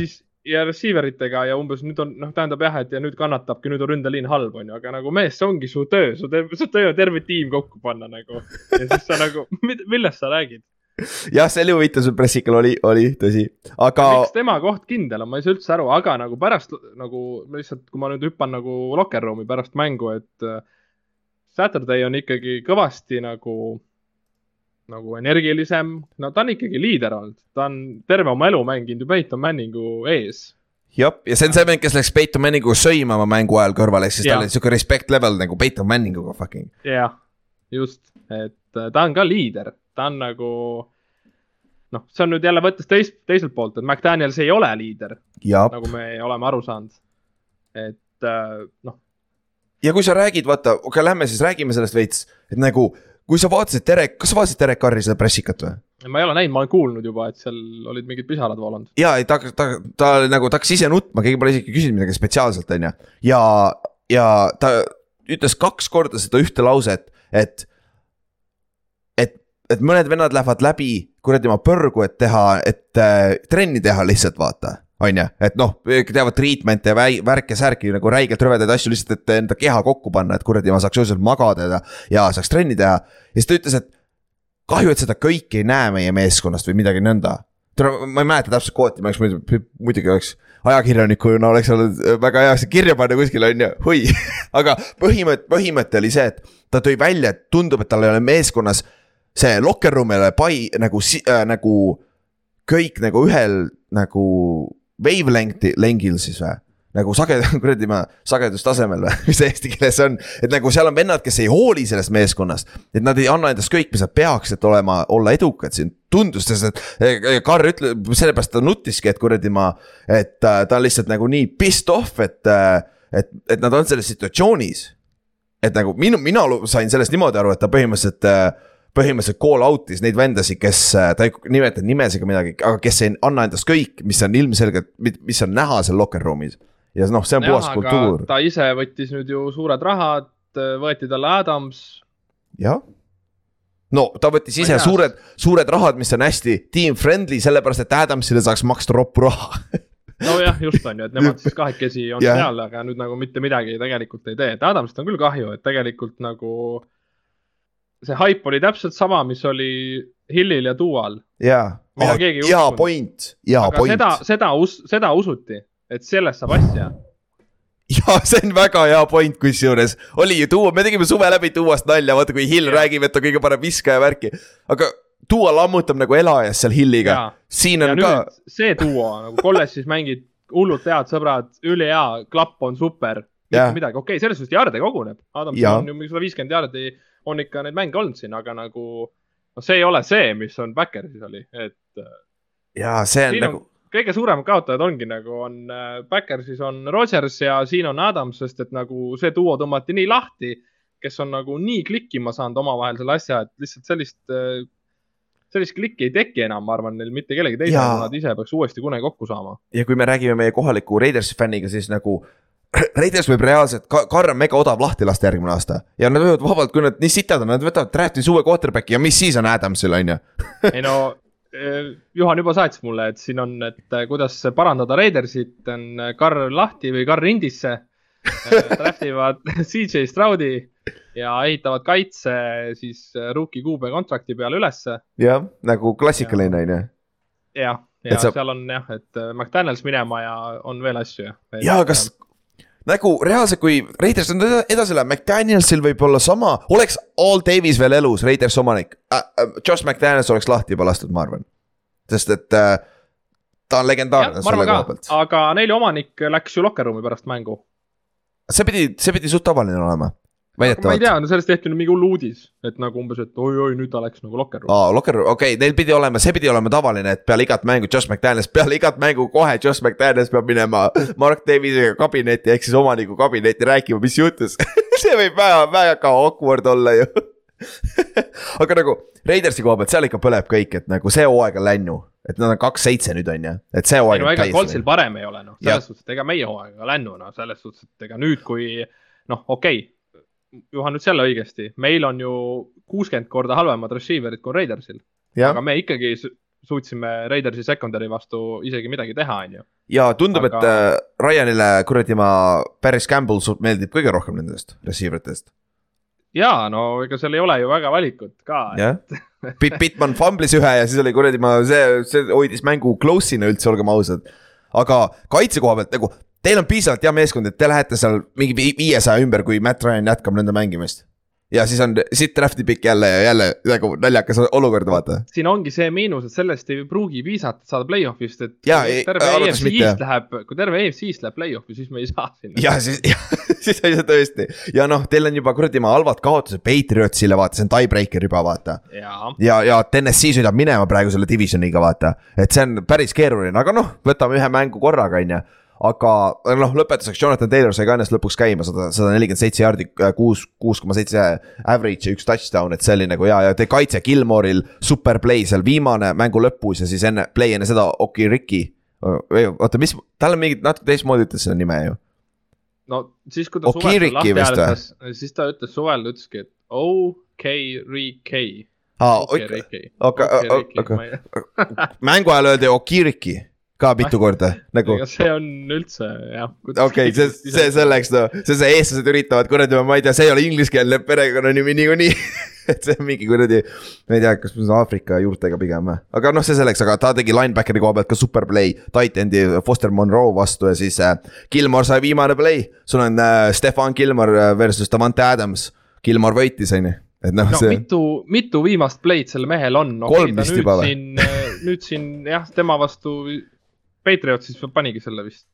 ja receiver itega ja umbes nüüd on, noh, tähendab jah, et ja nüüd kannatabki, nüüd on ründeliin halb, on ju, aga nagu mees, see ongi su töö, su töö, su töö on terve tiim kokku panna nagu. ja siis sa nagu, millest sa räägid? jah, see oli huvitav, see pressikal oli, oli tõsi, aga. miks tema koht kindel on, ma ei saa üldse aru, aga nagu pärast nagu lihtsalt, kui ma nüüd hüppan nagu locker room'i pärast mängu, et Saturday on ikkagi kõvasti nagu, nagu energilisem, no ta on ikkagi liider olnud, ta on terve oma elu mänginud ju Peyton Manningu ees. jah, ja see on see vend, kes läks Peyton Manninguga sõimama mängu ajal kõrvale, ehk siis tal oli sihuke respect level nagu Peyton Manninguga fucking. jah, just, et äh, ta on ka liider, ta on nagu noh, see on nüüd jälle võttes teist, teiselt poolt, et McDaniels ei ole liider. nagu me oleme aru saanud. et äh, noh, ja kui sa räägid, vaata, okei okay,, lähme siis räägime sellest veits, et nagu kui sa vaatasid Derek, kas sa vaatasid Derek Carri seda pressikat või? ma ei ole näinud, ma olen kuulnud juba, et seal olid mingid pisarad voolanud. ja, ei ta, ta, ta, nagu ta hakkas ise nutma, keegi pole isegi küsinud midagi spetsiaalselt, on ju. ja, ja ta ütles kaks korda seda ühte lauset, et, et, et mõned vennad lähevad läbi kuradi oma põrgu, et teha, et äh, trenni teha lihtsalt, vaata on ju, et noh, teevad treatment'e ja värke-särki nagu räigelt rõvedaid asju lihtsalt, et enda keha kokku panna, et kuradi ma saaks öösel magada ja, ja saaks trenni teha. ja siis ta ütles, et kahju, et seda kõike ei näe meie meeskonnast või midagi nõnda. ma ei mäleta täpselt kvooti, ma oleks muidu, muidugi oleks ajakirjanikuna oleks olnud väga hea see kirja panna kuskile, on ju, hui aga põhimõte, põhimõte oli see, et ta tõi välja, et tundub, et tal ei ole meeskonnas see locker room ei ole pai nagu äh,, nagu kõik nagu ühel nagu wavelength'i, lengil siis või? nagu saged-, kuradi ma, sagedustasemel või, mis eesti keeles on. et nagu seal on vennad, kes ei hooli sellest meeskonnast. et nad ei anna endast kõik, mis nad peaks, et olema, olla edukad siin. tundus, sest et Karl ütleb, sellepärast ta nuttiski, et kuradi ma, et äh, ta on lihtsalt nagu nii pissed off, et, äh, et, et nad on selles situatsioonis. et nagu minu, mina sain sellest niimoodi aru, et ta põhimõtteliselt äh, põhimõtteliselt call out'is neid vendasid, kes, äh, ta ei nimeta nimesid ega midagi, aga kes ei anna endast kõik, mis on ilmselgelt, mis on näha seal locker room'is. ja noh, see on puhas kultuur. ta ise võttis nüüd ju suured rahad, võeti talle Adams. jah no ta võttis ise suured, suured rahad, mis on hästi team friendly, sellepärast et Adamsile saaks maksta roppu raha nojah, just on ju, et nemad siis kahekesi on yeah. seal, aga nüüd nagu mitte midagi tegelikult ei tee, et Adamsist on küll kahju, et tegelikult nagu see haip oli täpselt sama, mis oli Hillil ja Dual. jaa, hea point, hea point. seda, seda us-, seda usuti, et sellest saab asja. ja see on väga hea point, kusjuures oli ju Duo, me tegime suve läbi Duost nalja, vaata kui Hill ja. räägib, et ta kõige parem viskaja värki, aga Duo lammutab nagu elajas seal Hilliga. siin on ja ka. see Duo nagu kolledžis mängid hullult head sõbrad, ülihea, klapp on super. mitte midagi, okei okay,, selles suhtes jaarde koguneb. Adam on ju mingi sada viiskümmend jaardi on ikka neid mänge olnud siin, aga nagu noh, see ei ole see, mis on Backersis oli, et. Äh, ja see on nagu. kõige suuremad kaotajad ongi nagu on äh, Backersis on Rodgers ja siin on Adams, sest et nagu see duo tõmmati nii lahti, kes on nagu nii klikkima saanud omavahel selle asja, et lihtsalt sellist äh, sellist klikki ei teki enam, ma arvan, neil mitte kellegi teisel, nad ise peaks uuesti kunagi kokku saama. ja kui me räägime meie kohaliku Raidersi fänniga, siis nagu Raiders võib reaalselt, Karr on mega odav lahti lasta järgmine aasta ja nad võivad vabalt, kui nad nii sitad on, nad võtavad draft'is uue quarterback'i ja mis siis on Adamsil, on ju. ei no, eh, Juhan juba saatis mulle, et siin on, et eh, kuidas parandada Raidersit, on eh, Karr lahti või Karr indisse. Draft ivad CJ Stroudi ja ehitavad kaitse siis rookie kuube kontrakti peale ülesse. jah, nagu klassikaline on ju. jah, ja, ja sa... seal on jah, et McDaniels minema ja on veel asju. ja kas, nagu reaalselt, kui Raiders on edasi läheb, McDanielsil võib olla sama, oleks All Davis veel elus, Raiders omanik äh,. äh Josh McDaniels oleks lahti juba lastud, ma arvan. sest et äh, ta on legendaarne selle koha pealt. aga Neili omanik läks ju locker room'i pärast mängu. see pidi, see pidi suht tavaline olema ma ei tea, no sellest tehti nüüd mingi hull uudis, et nagu umbes, et oi-oi, nüüd ta läks nagu locker room'i. aa, locker room, okei okay,, neil pidi olema, see pidi olema tavaline, et peale igat mängu Josh McDaniels, peale igat mängu kohe Josh McDaniels peab minema Mark Davisega kabinetti ehk siis omaniku kabinetti rääkima, mis juhtus see võib väga, väga awkward olla ju aga nagu Raidersi koha pealt, seal ikka põleb kõik, et nagu see hooaeg on lännu. et nad on kaks-seitse nüüd on ju, et see hooaeg. ei ega Coltsil parem ei ole noh, selles suhtes, et ega meie hooaeg on lännu noh, selles suhtes, et ega nüüd, kui noh, okei okay Juhan ütles jälle õigesti, meil on ju kuuskümmend korda halvemad receiver'id kui Raidersil. aga me ikkagi suutsime Raidersi secondary vastu isegi midagi teha, on ju. ja tundub aga..., et äh, Ryanile kuradi ma, Paris Campbell meeldib kõige rohkem nendest receiver itest. ja no ega seal ei ole ju väga valikut ka. et... Pitt, Pittman fumblis ühe ja siis oli kuradi ma, see, see hoidis mängu close'ina üldse, olgem ausad. aga kaitse koha pealt nagu Teil on piisavalt hea meeskond, et te lähete seal mingi viiesaja ümber, kui Matt Ryan jätkab nende mängimist. ja siis on siit draft'i pikk jälle ja jälle nagu naljakas olukord, vaata. siin ongi see miinus, et sellest ei pruugi piisata, et saada play-off'ist, et terve EFC-st läheb, kui terve EFC-st läheb play-off'i, siis me ei saa sinna. ja siis, siis ei saa tõesti ja noh, teil on juba kuradi maa halvad kaotused Patriotsile, vaata, see on tiebreaker juba, vaata. ja, ja, ja TNS-i sõidab minema praegu selle divisioniga, vaata, et see on päris keeruline, aga noh, võtame ühe mängu korraga, on ju aga noh, lõpetuseks Jonathan Taylor sai ka ennast lõpuks käima sada, sada nelikümmend seitse jaardi, äh, kuus, kuus koma seitse average ja üks touchdown, et see oli nagu hea ja te kaitse Gilmore'il super play seal viimane mängu lõpus ja siis enne, play enne seda Okiriki. oota, mis, tal on mingi natuke teistmoodi ütles selle nime ju. no siis, kui ta suvel lahti hääletas, siis ta ütles suvel, ta ütleski, et OK-Riki. aa, okei, okei, mängu ajal öeldi Okiriki ka mitu korda nagu see on üldse jah. okei okay,, see, see selleks, no see, see eestlased üritavad kuradi, ma ei tea, see ei ole ingliskeelne perekonnanimi niikuinii. et see on mingi kuradi, ma ei tea, kas Aafrika juurtega pigem või, aga noh, see selleks, aga ta tegi linebackeri koha pealt ka super play. Titan'i Foster Monroe vastu ja siis äh, Gilmore sai viimane play, sul on äh, Stefan Gilmore äh, versus Davante Adams. Gilmore võitis, on ju, et noh no see..., mitu, mitu viimast play'd sel mehel on no,? Kolm vist juba või? või? nüüd siin jah, tema vastu Patriots siis panigi selle vist.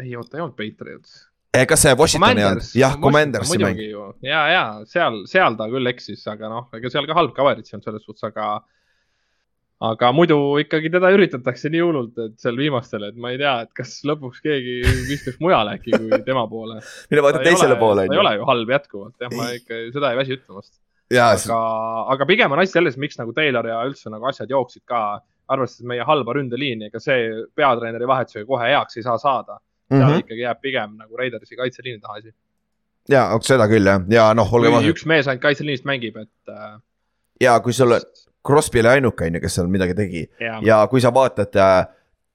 ei oota, ei olnud Patriots. Kas see Washington ei olnud, jah, Commandersi mäng. ja, ja seal, seal ta küll eksis, aga noh, ega seal ka halb coverage ei olnud selles suhtes, aga. aga muidu ikkagi teda üritatakse nii hullult, et seal viimastel, et ma ei tea, et kas lõpuks keegi viskaks mujale äkki kui tema poole. mine vaata teisele poole, ta ei ole ju halb jätkuvalt, jah, ma ikka seda ei väsi ütlemast. aga, aga pigem on asi selles, miks nagu Taylor ja üldse nagu asjad jooksid ka, arvestades meie halba ründeliini, ega see peatreeneri vahetusega kohe heaks ei saa saada. seal mm. -hmm. ikkagi jääb pigem nagu Raidersi kaitseliini taha asi. jaa, seda küll jah, ja noh, kui ausad, üks mees ainult kaitseliinist mängib, et äh, ja kui sul Crosby oli ainuke, on ju, kes seal midagi tegi ja, ja kui sa vaatad äh,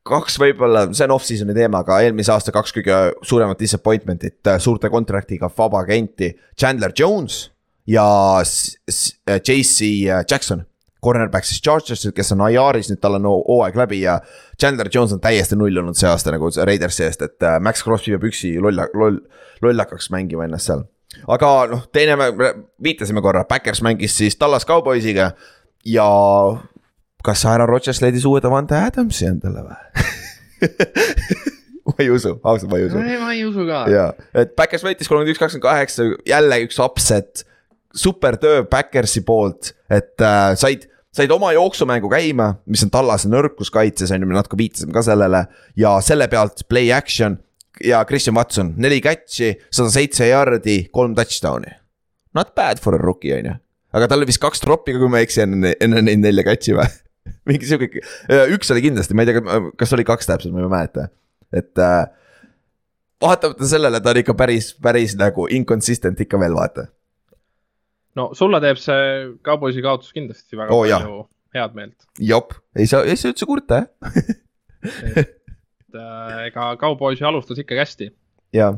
kaks võib-olla, see on off-season'i teema, aga eelmise aasta kaks kõige suuremat disappointment'it äh, suurte contract'iga vaba agenti. Chandler Jones ja äh, JC Jackson. Cornerback siis Chargersil, kes on IR-is, nüüd tal on hoo- hooaeg läbi ja Chandler Jones on täiesti null olnud see aasta nagu Raidersi eest, et äh, Max Crosby peab üksi lolla, loll, lollakaks mängima ennast seal. aga noh, teine, viitasime korra, Backers mängis siis Tallas Cowboysiga ja kas Aaron Rodgers leidis uue Davante Adamsi endale või? ma ei usu, ausalt ma ei usu. ei, ma ei usu ka. ja, et Backers võitis kolmkümmend üks, kakskümmend kaheksa, jälle üks upset. super töö Backersi poolt, et äh, said, said oma jooksumängu käima, mis on tallase nõrkus kaitses on ju, me natuke viitasime ka sellele ja selle pealt play action ja Christian Watson, neli catch'i, sada seitse yard'i, kolm touchdown'i. Not bad for a rookie on ju, aga tal oli vist kaks drop'i ka, kui ma ei eksi, enne, enne neid nelja catch'i või? mingi sihuke, üks oli kindlasti, ma ei tea, kas oli kaks täpselt, ma ei mäleta, et äh, vaatamata sellele ta on ikka päris, päris nagu inconsistent ikka veel vaata. No sulle teeb see Cowboysi kaotus kindlasti väga oh, palju head meelt. jop, ei saa, ei saa üldse kurta jah. et äh, ega Cowboysi alustas ikkagi hästi, ja,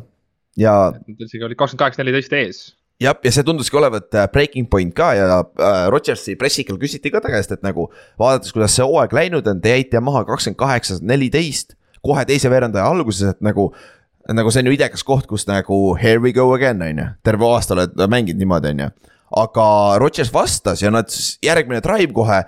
ja isegi olid kakskümmend kaheksa, neliteist ees. jah, ja see tunduski olevat äh, breaking point ka ja äh, Rodgersi pressikal küsiti ka ta käest, et nagu vaadates, kuidas see hooaeg läinud on, te jäite maha kakskümmend kaheksa, neliteist kohe teise veerandaja alguses, et nagu nagu see on ju idekas koht, kus nagu here we go again on ju, terve aasta oled mänginud niimoodi, on ju. Aga Rodgers vastas ja nad järgmine drive kohe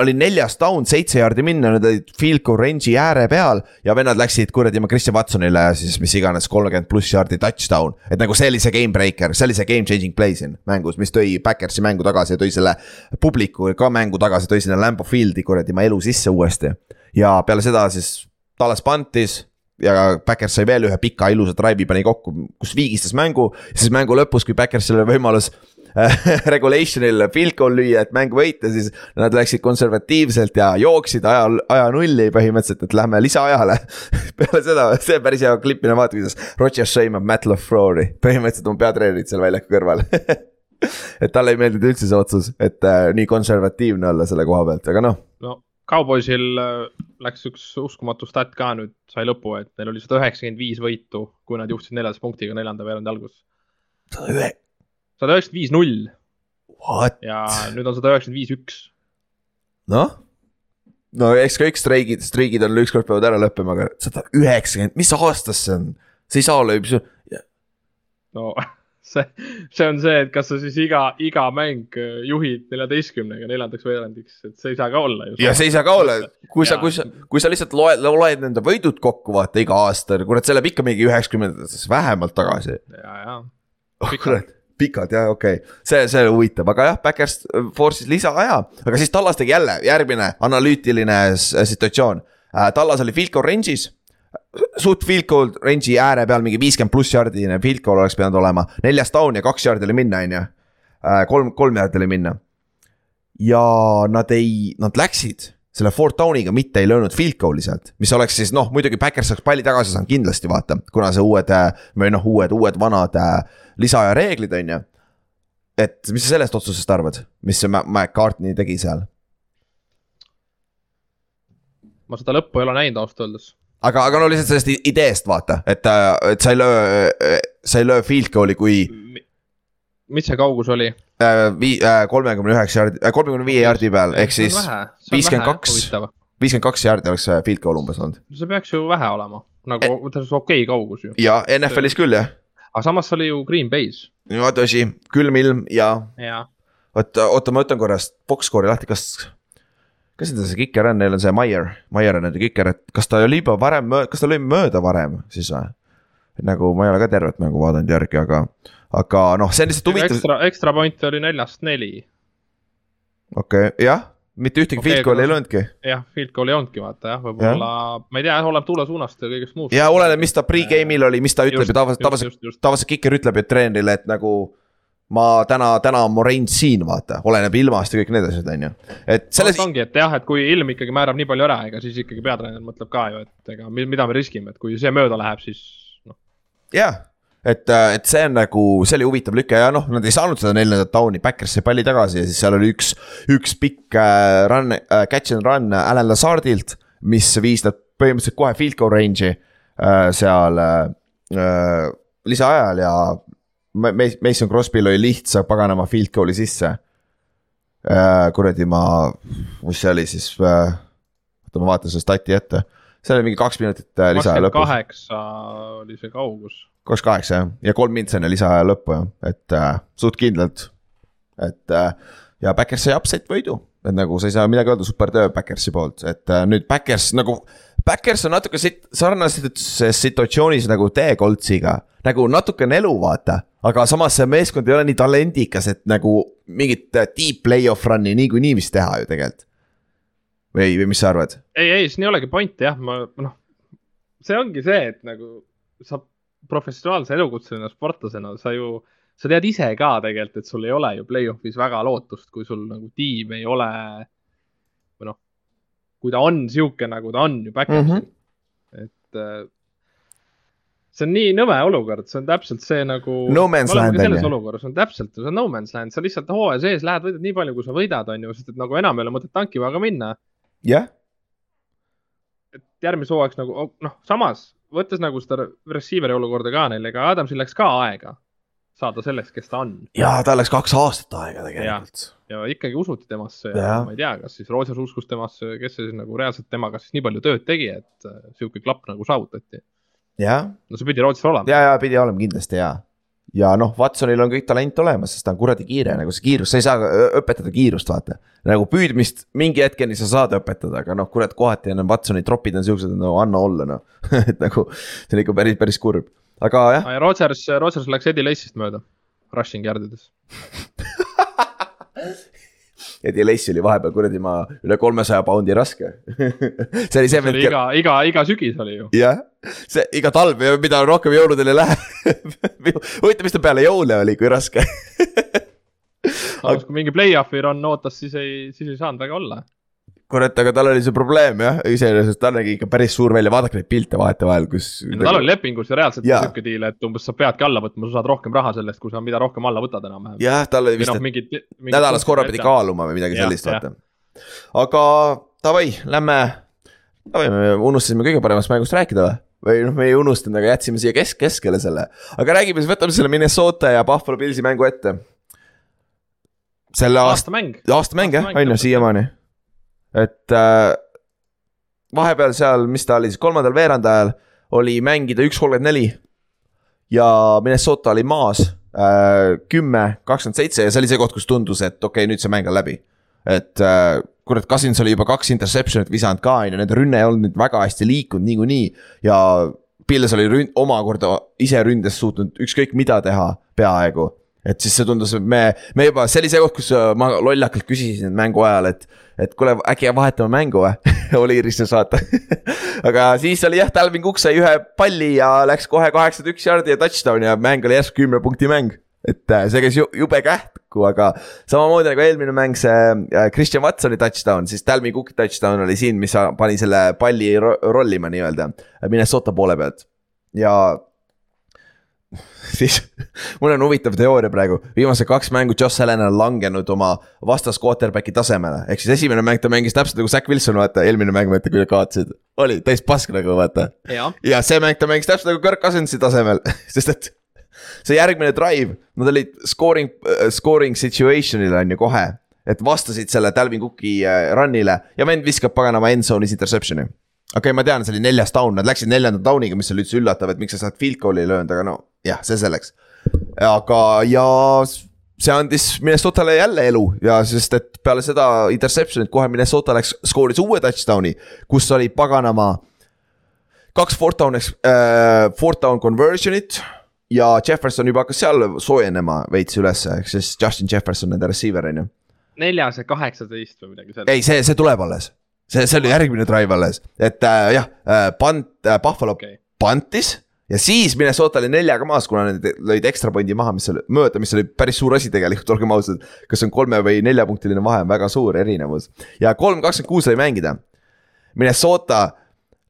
oli neljas down, seitse jaardi minna, nad olid field goal range'i ääre peal ja vennad läksid kuradi oma Christian Watsonile siis mis iganes kolmkümmend pluss jaardi touchdown. et nagu see oli see game breaker, see oli see game changing play siin mängus, mis tõi Backersi mängu tagasi ja tõi selle publiku ka mängu tagasi, tõi sinna Lambo Field'i kuradi oma elu sisse uuesti. ja peale seda siis Tallas pantis ja Backers sai veel ühe pika ilusa drive'i pani kokku, kus viigistas mängu, siis mängu lõpus, kui Backersil oli võimalus regulation'il field goal lüüa, et mäng võita, siis nad läksid konservatiivselt ja jooksid aja, aja nulli põhimõtteliselt, et lähme lisaajale. peale seda, see on päris hea klipp, mine vaata, kuidas Rodgers sõimab Matt LaFleur'i, põhimõtteliselt oma peatreenerit seal väljaku kõrval et talle ei meeldinud üldse see otsus, et äh, nii konservatiivne olla selle koha pealt, aga noh, no Cowboysil äh, läks üks uskumatu stat ka nüüd, sai lõpu, et neil oli sada üheksakümmend viis võitu, kui nad juhtisid neljateist punktiga neljanda veerandi alguses. sada ühe, sada üheksakümmend viis null what, ja nüüd on sada üheksakümmend viis üks. noh. no eks kõik streigid, streigid on ükskord peavad ära lõppema, aga sada üheksakümmend, mis aastas see on? see ei saa olla ju, no see, see on see, et kas sa siis iga, iga mäng äh, juhid neljateistkümnega neljandaks veerandiks, et see ei saa ka olla ju. ja see ei saa ka olla, kui sa, Jaa. kui sa, kui sa lihtsalt loed, loed nende võidud kokku vaata iga aasta, kurat, see läheb ikka mingi üheksakümnendatesse vähemalt tagasi. ja, ja oh kurat, pikad jah, okei okay., see, see huvitav, aga jah, Backers force'is lisaaja, aga siis Tallas tegi jälle järgmine analüütiline situatsioon. Tallas oli field goal range'is, suht field goal range'i ääre peal mingi viiskümmend pluss jardine field goal oleks pidanud olema, neljas down ja kaks jardi oli minna, on ju. kolm, kolm jardi oli minna. ja nad ei, nad läksid selle fourth down'iga, mitte ei löönud field goal'i sealt, mis oleks siis noh, muidugi Backers oleks palli tagasi saanud kindlasti vaata, kuna see uued äh, või noh, uued, uued vanad äh, lisaaja reeglid on ju. et mis sa sellest otsusest arvad, mis see McCartney tegi seal? ma seda lõppu ei ole näinud ausalt öeldes. aga, aga no lihtsalt sellest ideest vaata, et, et sa ei löö, sa ei löö field goal'i, kui mis see kaugus oli? äh, vii-, kolmekümne üheksa jaardi, kolmekümne viie jaardi peal, ehk siis viiskümmend kaks. viiskümmend kaks jaardi oleks field goal umbes olnud. see peaks ju vähe olema, nagu Eh. tähendab okei okay kaugus ju, ja NFL-is küll jah, aga samas see oli ju Green Bay's no tõsi, külm ilm ja ja oota, oota, ma võtan korra box score'i lahti, kas, kas nendel see kiker on, neil on see Maier, Maier on nende kiker, et kas ta oli juba varem, kas ta lõi mööda varem siis või? nagu ma ei ole ka tervet mängu vaadanud järgi, aga, aga noh, see on lihtsalt huvitav, ekstra, ekstra point oli neljast neli. okei okay,, jah, mitte ühtegi okay, field goal'i ei löönudki. jah, field goal ei olnudki vaata jah, võib-olla, ma ei tea, oleneb tuule suunast ja kõigest muust. ja oleneb, mis ta pre-game'il oli, mis ta ütleb ju tavaliselt, tavaliselt tavaliselt kiker ütleb ju treenerile, et nagu ma täna, täna on mu range siin, vaata, oleneb ilmast ja kõik need asjad, on ju. et selles selles, ongi, et jah, et kui ilm ikkagi määrab nii palju ära, ega siis ikkagi peatreener mõtleb ka ju, et ega mi- mida me riskime, et kui see mööda läheb, siis noh, jah, et, et see on nagu, see oli huvitav lüke ja noh, nad ei saanud seda neljandat down'i, Backers sai palli tagasi ja siis seal oli üks, üks pikk äh, run äh,, catch and run Alan Lazardilt, mis viis nad põhimõtteliselt kohe field goal range'i äh, seal äh, äh, lisaajal ja Ma- Ma- Mason Crosby'l oli lihtsa paganama field goal'i sisse äh,. kuradi ma, mis see oli siis äh,, oota ma vaatan selle stati ette, seal oli mingi kaks minutit äh, lisaaja lõpus kaheksa oli see kaugus. Kaks kaheksa jah, ja kolm mintsi enne lisaaja lõppu jah, et äh, suht kindlalt. et äh, ja Backers sai upset võidu, et nagu sa ei saa midagi öelda, super töö Backersi poolt, et äh, nüüd Backers nagu. Backers on natuke sit- sarnases situatsioonis nagu teie Coltsiga, nagu natuke on elu, vaata. aga samas see meeskond ei ole nii talendikas, et nagu mingit äh, deep play-off run'i niikuinii vist teha ju tegelikult. või, või mis sa arvad? ei, ei, siin ei olegi pointi jah, ma noh, see ongi see, et nagu sa professionaalse elukutseline sportlasena, sa ju, sa tead ise ka tegelikult, et sul ei ole ju play-off'is väga lootust, kui sul nagu tiim ei ole või noh, kui ta on sihuke, nagu ta on ju back-up'is mm. -hmm. et äh, see on nii nõme olukord, see on täpselt see nagu. No man's land, on selles ju. olukorras on täpselt, see on no man's land, sa lihtsalt hooaja sees lähed, võidad nii palju, kui sa võidad, on ju, sest et nagu enam ei ole mõtet tankivaga minna jah, et järgmise hooaegs nagu noh, samas võttes nagu seda receiver'i olukorda ka neil, ega Adamsil läks ka aega saada selleks, kes ta on ja tal läks kaks aastat aega tegelikult. ja ikkagi usuti temasse ja, ja ma ei tea, kas siis Rodgers uskus temasse, kes siis nagu reaalselt temaga siis nii palju tööd tegi, et äh, sihuke klapp nagu saavutati. no see pidi Rodgers olema. ja, ja pidi olema kindlasti ja. Ja noh, Watsonil on kõik talent olemas, sest ta on kuradi kiire, nagu see kiirus, sa ei saa õpetada kiirust, vaata. nagu püüdmist mingi hetkeni sa saad õpetada, aga noh, kurat, kohati on Watsoni tropid on siuksed, no anna olla noh. et nagu see on ikka päris, päris kurb, aga jah, ja Rodgers, Rodgers läks Eddie Lace'ist mööda, rushing yard ides. Eddie Lacy oli vahepeal kuradi ma üle kolmesaja poundi raske. see oli see see oli, iga, iga, iga sügis oli ju. jah, see iga talv ja mida rohkem jõuludel ei lähe. huvitav, mis ta peale jõule oli, kui raske. samas kui mingi play-off'i run ootas, siis ei, siis ei saanud väga olla. kurat, aga tal oli see probleem jah, iseenesest ta nägi ikka päris suur välja, vaadake neid pilte vahetevahel, kus. tal oli lepingus ja reaalselt sihuke diil, et umbes sa peadki alla võtma, sa saad rohkem raha sellest, kui sa mida rohkem alla võtad enam-vähem. jah, tal oli või vist noh, et mingid, mingid. nädalas korra pidi. kaaluma või midagi Jah, sellist, vaata. aga davai, lähme, davai, me unustasime kõige paremast mängust rääkida või? või noh, me ei unustanud, aga jätsime siia kesk, keskele selle. aga räägime siis, võtame selle Minnesota ja Buffalo Pillsi mängu ette. selle aasta, aastamäng. aastamäng jah, on ju, siiamaani. Et äh, vahepeal seal, mis ta oli siis, kolmandal veerandajal oli mängida üks kolmkümmend neli. ja Minnesota oli maas äh, kümme, kakskümmend seitse ja see oli see koht, kus tundus, et okei okay,, nüüd see mäng on läbi. et äh, kurat, Cousins oli juba kaks interception'it visanud ka, on ju, nende rünne ei olnud nüüd väga hästi liikunud niikuinii ja Pils oli ründ-, omakorda ise ründes suutnud ükskõik mida teha peaaegu et siis see tundus, et me, me juba, see oli see koht, kus äh, ma lollakalt küsisin mängu ajal, et, et kuule, äkki vahetame mängu või? Oliiristes vaata aga siis oli jah, Talvin Cook sai ühe palli ja läks kohe kaheksakümmend üks jardi ja touchdown ja mäng oli järsku kümne punkti mäng. et äh, see käis ju, jube kähku, aga samamoodi nagu eelmine mäng, see äh, Christian Watsoni touchdown, siis Talvin Cooki touchdown oli siin, mis pani selle palli ro rollima nii-öelda Minnesota poole pealt. Ja siis mul on huvitav teooria praegu, viimased kaks mängu Josh Allan on langenud oma vastas quarterback'i tasemele, ehk siis esimene mäng ta mängis täpselt nagu Zack Wilson, vaata, eelmine mäng, vaata, kui nad kaotasid. oli täis pask nagu vaata. ja see mäng ta mängis täpselt nagu Kirk Cousinsi tasemel sest et see järgmine drive, nad olid scoring uh,, scoring situation'il on ju kohe. et vastasid selle Dalvin Cooki uh, run'ile ja vend viskab paganama end zone'is interception'i okei okay,, ma tean, see oli neljas down, nad läksid neljanda down'iga, mis oli üldse üllatav, et miks sa sealt field goal'i ei löönud, aga no jah, see selleks. aga, ja see andis Minnesotale jälle elu ja sest, et peale seda interception'it kohe Minnesota läks, skooris uue touchdown'i, kus oli paganama. kaks fourth down äh,, fourth down conversion'it ja Jefferson juba hakkas seal soojenema veits ülesse, ehk siis Justin Jefferson, nende receiver on ju. neljas ja kaheksateist või midagi sellist. ei, see, see tuleb alles see, see oli järgmine drive alles, et äh, jah äh,, pant äh,, Buffalo okay. pantis ja siis Minnesota oli neljaga maas, kuna nad lõid ekstra pointi maha, mis oli mööda, mis oli päris suur asi tegelikult, olgem ausad. kas on kolme või neljapunktiline vahe, on väga suur erinevus ja kolm kakskümmend kuus sai mängida. Minnesota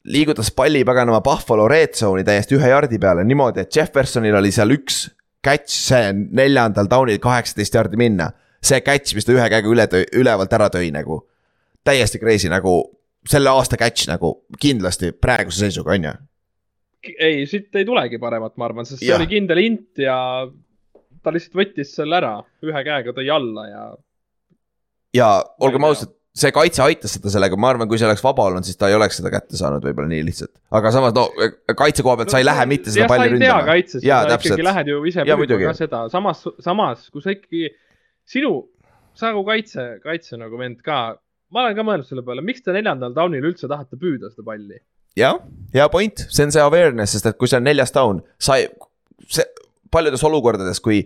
liigutas palli paganama Buffalo red zone'i täiesti ühe jardi peale niimoodi, et Jeffersonil oli seal üks catch, see neljandal down'il kaheksateist jardi minna. see catch, mis ta ühe käega üle, ülevalt ära tõi nagu täiesti crazy nagu selle aasta catch nagu kindlasti praeguse seisuga on ju. ei, siit ei tulegi paremat, ma arvan, sest see ja. oli kindel int ja ta lihtsalt võttis selle ära, ühe käega tõi alla ja. ja olgem ausad, see kaitse aitas seda sellega, ma arvan, kui see oleks vaba olnud, siis ta ei oleks seda kätte saanud võib-olla nii lihtsalt. aga samas no kaitse koha pealt no, sa ei lähe mitte seda palli ründama. sa ikkagi lähed ju ise ka seda, samas, samas kui sa ikkagi, sinu, sa nagu kaitse, kaitse nagu vend ka ma olen ka mõelnud selle peale, miks te neljandal down'il üldse tahate püüda seda palli? jah, hea point, see on see awareness, sest et kui see on neljas down, sa ei, see paljudes olukordades, kui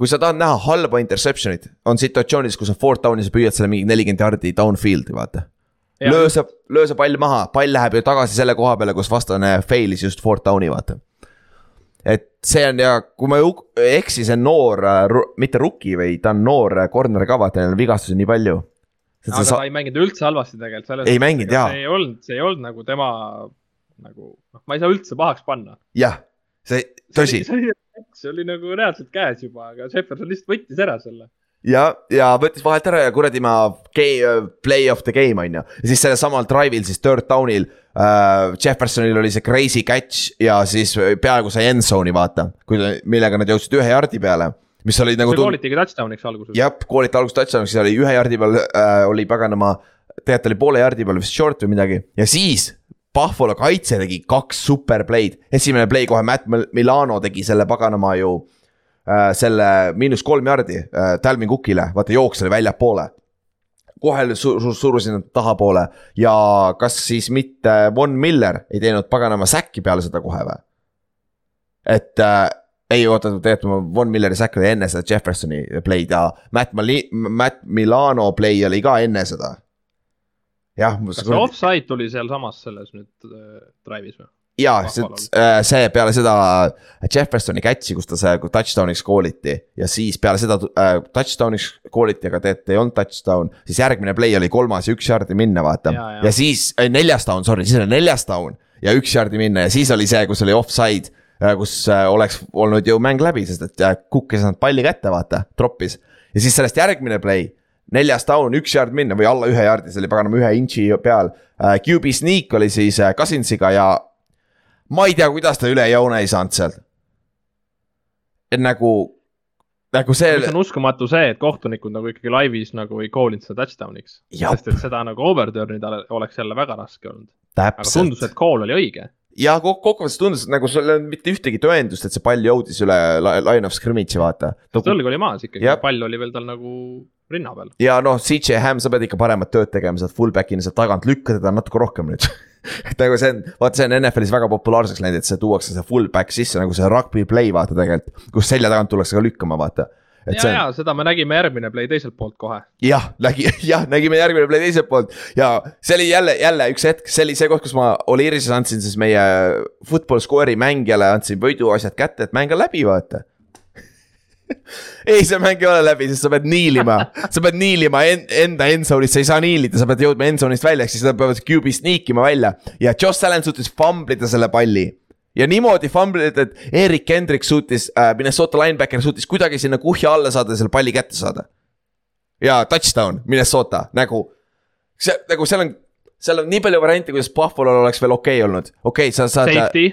kui sa tahad näha halba interception'it, on situatsioonis, kus on fourth down ja sa püüad selle mingi nelikümmend jardi downfield'i, vaata. löö see, löö see pall maha, pall läheb ju tagasi selle koha peale, kus vastane fail'is just fourth down'i, vaata. et see on ja kui ma ei eksi, see on noor, mitte rookie, vaid ta on noor corner ka, vaata, neil on vigastusi nii palju aga sa... ta ei mänginud üldse halvasti tegelikult. ei mänginud, jaa. see ei olnud, see ei olnud nagu tema nagu, noh, ma ei saa üldse pahaks panna. jah, see, tõsi. see oli, nagu reaalselt käes juba, aga Jefferson lihtsalt võttis ära selle ja, ja võttis vahelt ära ja kuradi ma play of the game on ju. ja siis sellel samal drive'il siis third down'il uh, Jeffersonil oli see crazy catch ja siis peaaegu sai end zone'i vaata. millega nad jõudsid ühe jardi peale mis oli nagu. see koolitigi touchdown'iks alguses. jah, kooliti alguses touchdown'iks, siis oli ühe jardi peal äh, oli paganama, tegelikult oli poole jardi peal vist short või midagi ja siis. Buffalo kaitse tegi kaks super play'd, esimene play kohe Matt Milano tegi selle paganama ju äh,. selle miinus kolm jardi äh, Talvin Cookile, vaata jooks oli väljapoole kohe sur sur surusin nad tahapoole ja kas siis mitte Von Miller ei teinud paganama säkki peale seda kohe või? et äh, ei oota, tegelikult Von Milleri sack oli enne seda Jeffersoni play'd ja Matt Mali-, Matt Milano play oli ka enne seda. jah. kas see offside tuli sealsamas selles nüüd äh, drive'is või? jaa, see, äh, see peale seda Jeffersoni catch'i, kus ta see touchdown'iks kooliti ja siis peale seda äh, touchdown'iks kooliti, aga tegelikult ei olnud touchdown. siis järgmine play oli kolmas ja üks jardi minna, vaata. Ja, ja. ja siis äh,, neljas down, sorry, siis oli neljas down ja üks jardi minna ja siis oli see, kus oli offside Äh, kus äh, oleks olnud ju mäng läbi, sest et äh, Cook ei saanud palli kätte, vaata, troppis. ja siis sellest järgmine play, neljas down, üks yard minna või alla ühe yard'i, see oli paganama ühe inch'i peal. QB sneak oli siis Cousinsiga ja ma ei tea, kuidas ta üle joone ei saanud sealt. et nagu, nagu see. see on uskumatu see, et kohtunikud nagu ikkagi laivis nagu ei call inud seda touchdown'iks. sest et seda nagu overturn ida oleks jälle väga raske olnud. aga tundus, et call oli õige ja kokkuvõttes tundus, nagu sul ei olnud mitte ühtegi tõendust, et see pall jõudis üle line of scrimmage'i, vaata. tõlg oli maas ikkagi, pall oli veel tal nagu rinna peal. ja noh, CJ Ham, sa pead ikka paremat tööd tegema sealt fullback'ina sealt tagant, lükka teda natuke rohkem nüüd et nagu see on, vaata, see on NFL-is väga populaarseks läinud, et see tuuakse see fullback sisse nagu see rugby play vaata tegelikult, kus selja tagant tullakse ka lükkama, vaata ja on..., ja seda me nägime järgmine play teiselt poolt kohe. jah, nägi, jah, nägime järgmine play teiselt poolt. Ja see oli jälle, jälle üks hetk, see oli see koht, kus ma Olirises andsin siis meie football score'i mängijale, andsin võiduasjad kätte, et mäng on läbi, vaata. Ei, see mäng ei ole läbi, sest sa pead niilima, sa pead niilima en, enda endzone'ist, sa ei saa niilida, sa pead jõudma endzone'ist välja, ehk siis nad peavad QB sneak ima välja. ja Josh Allan suutis famblida selle palli ja niimoodi fumble'id, et Erik Hendrik suutis äh,, Minnesota linebacker suutis kuidagi sinna kuhja alla saada ja selle palli kätte saada. ja touchdown, Minnesota, nagu. see, nagu seal on, seal on nii palju variante, kuidas Buffalo'l oleks veel okei okay olnud, okei okay,, sa saad. Safety,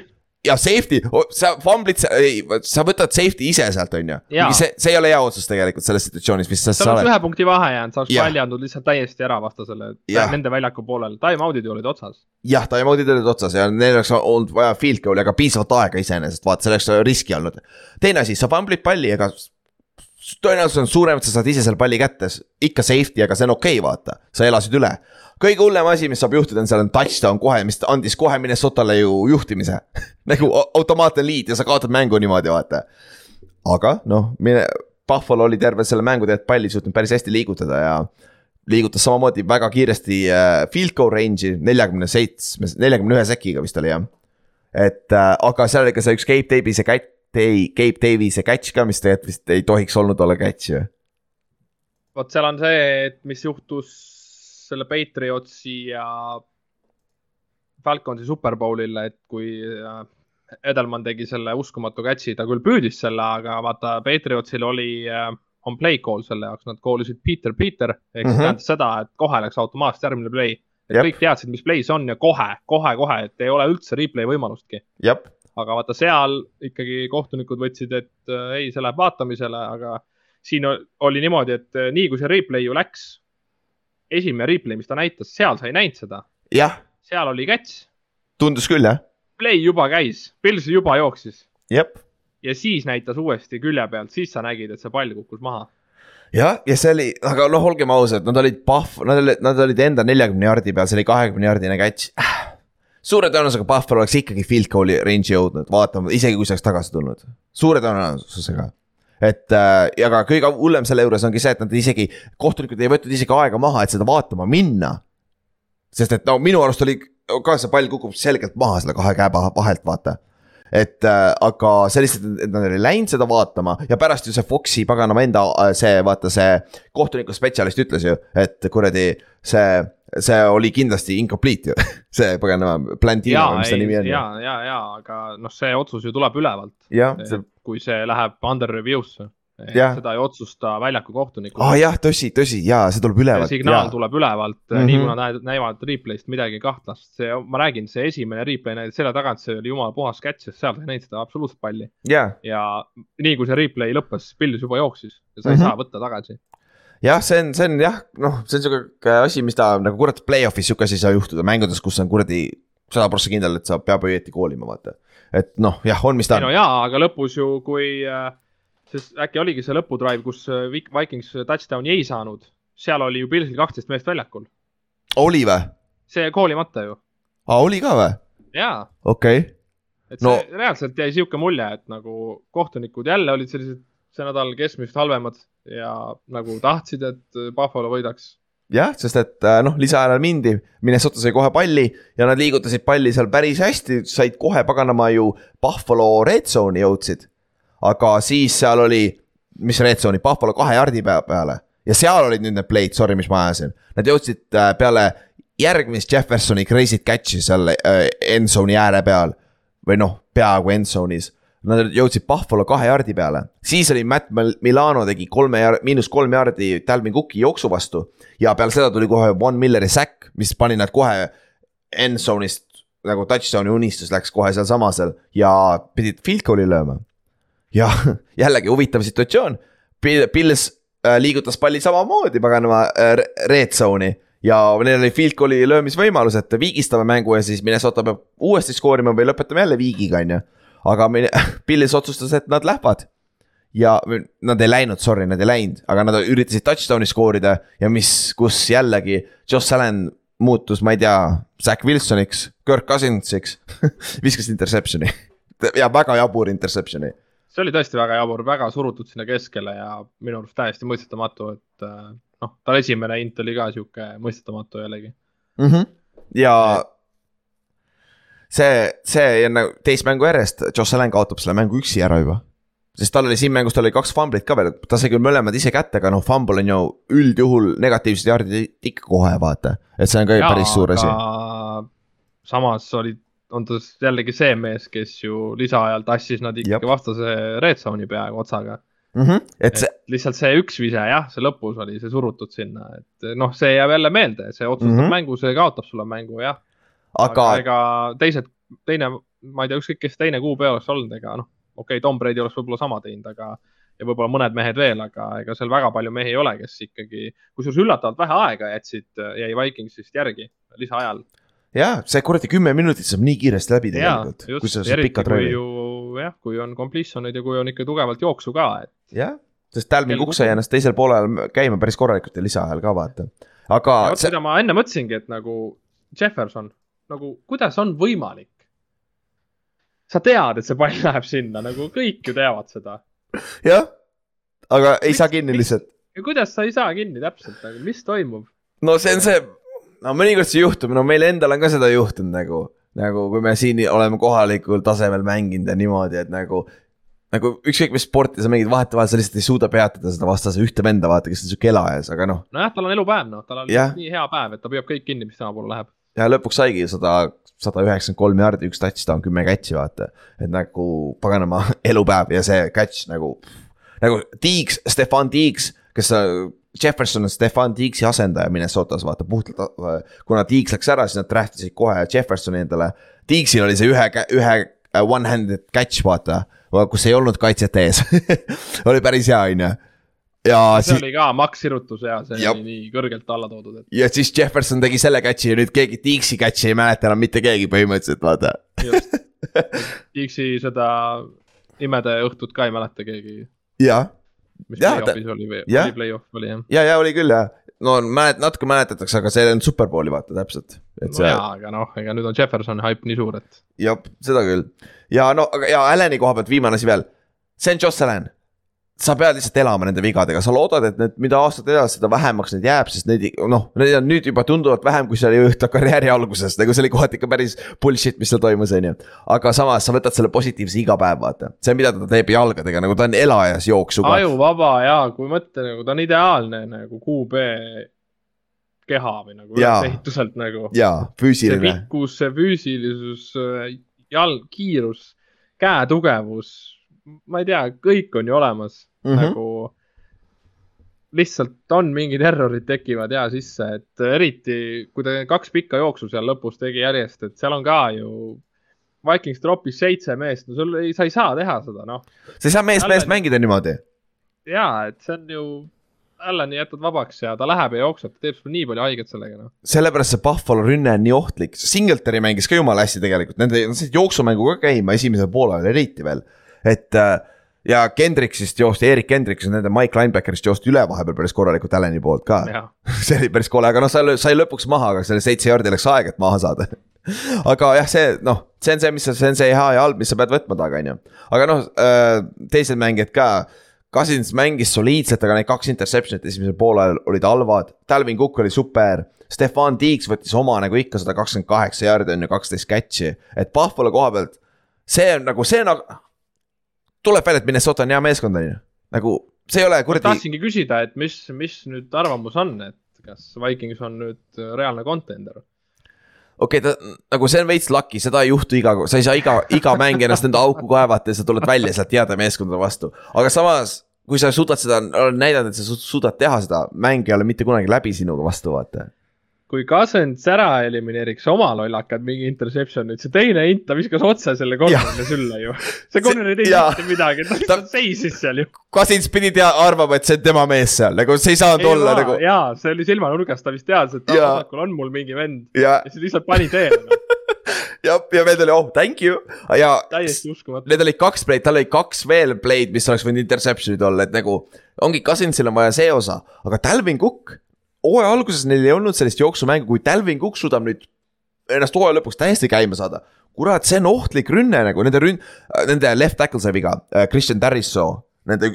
ja safety, sa fumble'id, ei, sa võtad safety ise sealt, on ju. See, see ei ole hea otsus tegelikult selles situatsioonis, mis sa on oled. ühe punkti vahe jäänud, sa oleks palli andnud lihtsalt täiesti ära vastasele nende väljaku poolel, time-out'id olid otsas. jah, time-out'id olid otsas ja neil oleks olnud vaja field goal'i, aga piisavalt aega iseenesest, vaata, see oleks riski olnud. teine asi, sa fumble'id palli, ega tõenäosus on suurem, et sa saad ise selle palli kätte, ikka safety, aga see on okei okay,, vaata, sa elasid üle. Kõige hullem asi, mis saab juhtuda, on seal on touchdown kohe, mis andis kohe Minnesotale ju juhtimise nagu au- automaatne lead ja sa kaotad mängu niimoodi, vaata. aga noh, mine, Buffalo oli terve selle mänguteed palli suutnud päris hästi liigutada ja liigutas samamoodi väga kiiresti äh, field goal range'i neljakümne seitsme, neljakümne ühe säkiga vist oli jah. et äh, aga seal oli ka see üks Gabe Davis'e catch, Gabe Davis'e catch ka, mis tegelikult vist ei tohiks olnud olla catch ju. vot seal on see, et mis juhtus selle Patriotsi ja Falconsi Superbowlil, et kui äh, Edelman tegi selle uskumatu catch'i, ta küll püüdis selle, aga vaata Patriotsil oli, on play call selle jaoks, nad call isid Peter, Peter ehk siis Mhm. tähendas seda, et kohe läks automaatselt järgmine play. et Jep. kõik teadsid, mis play see on ja kohe, kohe, kohe, et ei ole üldse replay võimalustki. aga vaata seal ikkagi kohtunikud võtsid, et äh, ei, see läheb vaatamisele, aga siin oli niimoodi, et äh, nii kui see replay ju läks, esimene replay, mis ta näitas, seal sa ei näinud seda, jah, seal oli catch, tundus küll jah, play juba käis, Pils juba jooksis jep ja siis näitas uuesti külje pealt, siis sa nägid, et see pall kukkus maha. jah, ja see oli, aga noh, olgem ausad, nad olid pahv, nad olid, nad olid enda neljakümne jardi peal, see oli kahekümne jardine catch. suure tõenäosusega Buffalo oleks ikkagi field goal'i range'i jõudnud, vaatama, isegi kui see oleks tagasi tulnud. suure tõenäosusega. Et äh, ja aga kõige hullem selle juures ongi see, et nad isegi, kohtunikud ei võtnud isegi aega maha, et seda vaatama minna. sest et no minu arust oli ka see pall kukub selgelt maha selle kahe käe vahelt, vaata et äh, aga see lihtsalt, et nad olid läinud seda vaatama ja pärast ju see Foxi paganama enda äh, see vaata see kohtuniku spetsialist ütles ju, et kuradi see, see oli kindlasti incomplete ju, see paganama Plantino mis ta nimi on. ja, ja, ja, aga noh, see otsus ju tuleb ülevalt, jah, see, kui see läheb under review'sse. Seda ei otsusta väljaku kohtunikud aa ah, jah, tõsi, tõsi ja see tuleb ülevalt. signaal tuleb ülevalt mm. -hmm. nii kui nad näevad, näevad replay'st midagi kahtlast, see, ma räägin, see esimene replay näitas selle tagant, see oli jumala puhas catch, sest seal sa ei näinud seda absoluutselt palli. ja, ja nii kui see replay lõppes, Pils juba jooksis ja sa ei mm -hmm. saa võtta tagasi. jah, see on, see on jah, noh, see on sihuke asi, mis ta nagu kurat play-off'is sihuke asi ei saa juhtuda mängudes, kus on kuradi sada prossa kindel, et sa peab õieti koolima, vaata. et noh, jah, on, mis ta ei no on. jaa, aga lõpus ju, kui, sest äkki oligi see lõpudrive, kus äh, Vik- Vikings touchdown'i ei saanud, seal oli ju Pilsil kaksteist meest väljakul, oli või? see koolimata ju, aa, oli ka või? jaa okei okay., et No- see reaalselt jäi sihuke mulje, et nagu kohtunikud jälle olid sellised see nädal keskmisest halvemad ja nagu tahtsid, et Buffalo võidaks. jah, sest et äh, noh, lisaajal mindi, Minnesota sai kohe palli ja nad liigutasid palli seal päris hästi, said kohe paganama ju Buffalo red zone'i jõudsid. aga siis seal oli, mis red zone'i, Buffalo kahe jardi pea peale ja seal olid nüüd need play'd, sorry, mis ma ajasin. Nad jõudsid äh, peale järgmist Jeffersoni crazy't catch'i seal äh, end zone'i ääre peal või noh, peaaegu end zone'is Nad jõudsid Buffalo kahe jardi peale, siis oli Matt Mil- Milano tegi kolme, miinus kolm jardi Talvin Cooki jooksu vastu. Ja peale seda tuli kohe Von Milleri säkk, mis pani nad kohe end zone'ist nagu touchdown'i unistus läks kohe sealsamas seal ja pidid field goal'i lööma. ja jällegi huvitav situatsioon, Pils äh, liigutas palli samamoodi paganama äh, red zone'i. Ja neil oli field goal'i löömisvõimalus, et viigistame mängu ja siis Minnesota peab uuesti skoorima või lõpetame jälle viigiga, on ju. Aga Min- Pils otsustas, et nad lähevad ja nad ei läinud, sorry, nad ei läinud, aga nad üritasid touchdown'i skoorida ja mis, kus jällegi Josh Allan muutus, ma ei tea, Zack Wilsoniks, Kirk Cousinsiks, viskas interception'i ja väga jabur interception'i. see oli tõesti väga jabur, väga surutud sinna keskele ja minu arust täiesti mõistetamatu, et äh, noh, tal esimene int oli ka sihuke mõistetamatu jällegi. mm. -hmm. ja see, see ja nagu teist mängu järjest, Josh Allan kaotab selle mängu üksi ära juba. sest tal oli siin mängus, tal oli kaks fumblit ka veel, ta sai küll mõlemad ise kätte, aga noh, fumble on ju üldjuhul negatiivsed jardid ikka kohe vaata, et see on ka päris suur asi. samas olid on ta jällegi see mees, kes ju lisaajal tassis nad Jep. ikkagi vastase red zone'i peaaegu otsaga. mm. -hmm. et see, lihtsalt see üks vise jah, see lõpus oli see surutud sinna, et noh, see jääb jälle meelde, see otsustab mm -hmm. mängu, see kaotab sulle mängu jah. Aga ega teised, teine, ma ei tea, ükskõik kes teine kuupäev oleks olnud, ega noh, okei okay,, Tom Brady oleks võib-olla sama teinud, aga ja võib-olla mõned mehed veel, aga ega seal väga palju mehi ei ole, kes ikkagi, kusjuures üllatavalt vähe aega jätsid, jäi Vikingsist järgi lisaajal. jah, see kuradi kümme minutit saab nii kiiresti läbi ja tegelikult, kui sa saad ralli. ju jah, kui on completion'id ja kui on ikka tugevalt jooksu ka, et jah, sest Dalvin Kell Cook sai ennast teisel poolel käima päris korralikult ja lisaajal ka vaata. aga ja see, seda ma enne mõtlesingi, et nagu Jefferson, nagu kuidas on võimalik? sa tead, et see pall läheb sinna, nagu kõik ju teavad seda. jah, aga ei Miks- saa kinni lihtsalt. kuidas sa ei saa kinni täpselt, nagu mis toimub? no see on see, no mõnikord see juhtub, no meil endal on ka seda juhtunud nagu, nagu kui me siin oleme kohalikul tasemel mänginud ja niimoodi, et nagu. nagu ükskõik mis sporti sa mängid, vahetevahel sa lihtsalt ei suuda peatada seda vastase ühte venda, vaata, kes on sihuke elajas, aga noh. nojah, tal on elupäev, noh, tal on Jah. nii hea päev, et ta püüab kõik kinni, mis tema poole läheb. Ja lõpuks saigi sada, sada üheksakümmend kolm jaardi, üks touchdown, kümme catch'i vaata. et nagu paganama elupäev ja see catch nagu, nagu Tiiks, Stefan Tiiks, kes Jefferson on Stefan Tiiksi asendaja Minnesotas, vaata puhtalt, kuna Tiiks läks ära, siis nad draft isid kohe Jeffersoni endale. Tiiksil oli see ühe, ühe äh, one-handed catch, vaata, kus ei olnud kaitset ees oli päris hea, on ju. Ja see siis, oli ka maks sirutus ja see Jep. oli nii kõrgelt alla toodud, et ja siis Jefferson tegi selle catch'i ja nüüd keegi Tiiksi catch'i ei mäleta enam mitte keegi põhimõtteliselt, vaata just. Dixi seda imede õhtut ka ei mäleta keegi, jah, mis Jah, ta- play-off'is oli või, oli play-off oli jah. ja, ja oli küll jah. no mälet-, natuke mäletatakse, aga see ei olnud superbowli vaata täpselt. no see, jaa, aga noh, ega nüüd on Jeffersoni haip nii suur, et jah, seda küll. ja no, aga ja Allan'i koha pealt viimane asi veel. see on Joss Allan. Sa pead lihtsalt elama nende vigadega, sa loodad, et need, mida aastad edasi, seda vähemaks neid jääb, sest neid, noh, neid on nüüd juba tunduvalt vähem, kui see oli ta karjääri alguses, nagu see oli kohati ikka päris bullshit, mis seal toimus, on ju. aga samas sa võtad selle positiivse iga päev, vaata, see, mida ta teeb jalgadega, nagu ta on elajas jooksuga. ajuvaba ja kui mõtle nagu ta on ideaalne nagu QB keha või nagu Jaa. ehituselt nagu. jaa, see füüsiline, pikkus, see füüsilisus, jalg, kiirus, käetugevus, ma ei tea, kõik on ju olemas mm. -hmm. nagu. lihtsalt on mingid errorid tekivad ja sisse, et eriti kui ta kaks pikka jooksu seal lõpus tegi järjest, et seal on ka ju. Vikings tropis seitse meest, no sul ei, sa ei saa teha seda, noh. sa ei saa meest meest mängida niimoodi. ja, et see on ju, Allani jätad vabaks ja ta läheb ja jookseb, ta teeb sulle nii palju haiget sellega, noh. sellepärast see Buffalo rünne on nii ohtlik, Singletary mängis ka jumala hästi tegelikult, nende, nad said jooksumängu ka käima esimesel poolel eriti veel. Et äh, ja Kendricksist joosti, Erik Kendricks, nende Mike Linebackerist joosti üle vahepeal päris korralikult Allan'i poolt ka. see oli päris kole, aga noh, sai, sai lõpuks maha, aga selle seitse jaardi läks aega, et maha saada. aga jah, see noh, see on see, mis, see on see hea ja halb, mis sa pead võtma taga, on ju. aga noh, teised mängijad ka. Cousins mängis soliidselt, aga need kaks interception'it esimesel poolel olid halvad. Talvin Cook oli super. Stefan Tiiks võttis oma nagu ikka sada kakskümmend kaheksa jaardi on ju, kaksteist catch'i, et Buffalo koha pealt. see on nagu see nagu, tuleb välja, et Minnesota on hea meeskond on ju, nagu see ei ole kuradi. tahtsingi küsida, et mis, mis nüüd arvamus on, et kas Vikings on nüüd reaalne contender? okei okay,, ta nagu see on veits lucky, seda ei juhtu iga, sa ei saa iga, iga mäng ennast enda auku kaevata ja sa tuled välja sealt heade meeskondade vastu. aga samas, kui sa suudad seda, oled näidanud, et sa su- suudad teha seda, mäng ei ole mitte kunagi läbi sinuga vastu, vaata. Kui Cousins ära elimineeriks oma lollakad mingi interception'id, see teine int, ta viskas otse selle corner'ile sülle ju. see corner ei teinud mitte midagi, ta lihtsalt seisis seal ju. Cousins pidi tea, arvama, et see on tema mees seal, nagu see ei saanud olla nagu jaa, see oli silmanurgas, ta vist teadis, et vasakul on mul mingi vend ja, ja siis lihtsalt pani teele no.. ja, ja veel oli oh thank you ja täiesti uskumatu. Need olid kaks play'd, tal oli kaks veel play'd, mis oleks võinud interception'id olla, et nagu ongi Cousinsil on vaja see osa, aga Talvin Cook. Hooaja alguses neil ei olnud sellist jooksumängu, kui Talvin Cook suudab nüüd ennast hooaja lõpuks täiesti käima saada. kurat, see on ohtlik rünne nagu nende rünn-, nende left tackle sai viga, Christian Darriso. Nende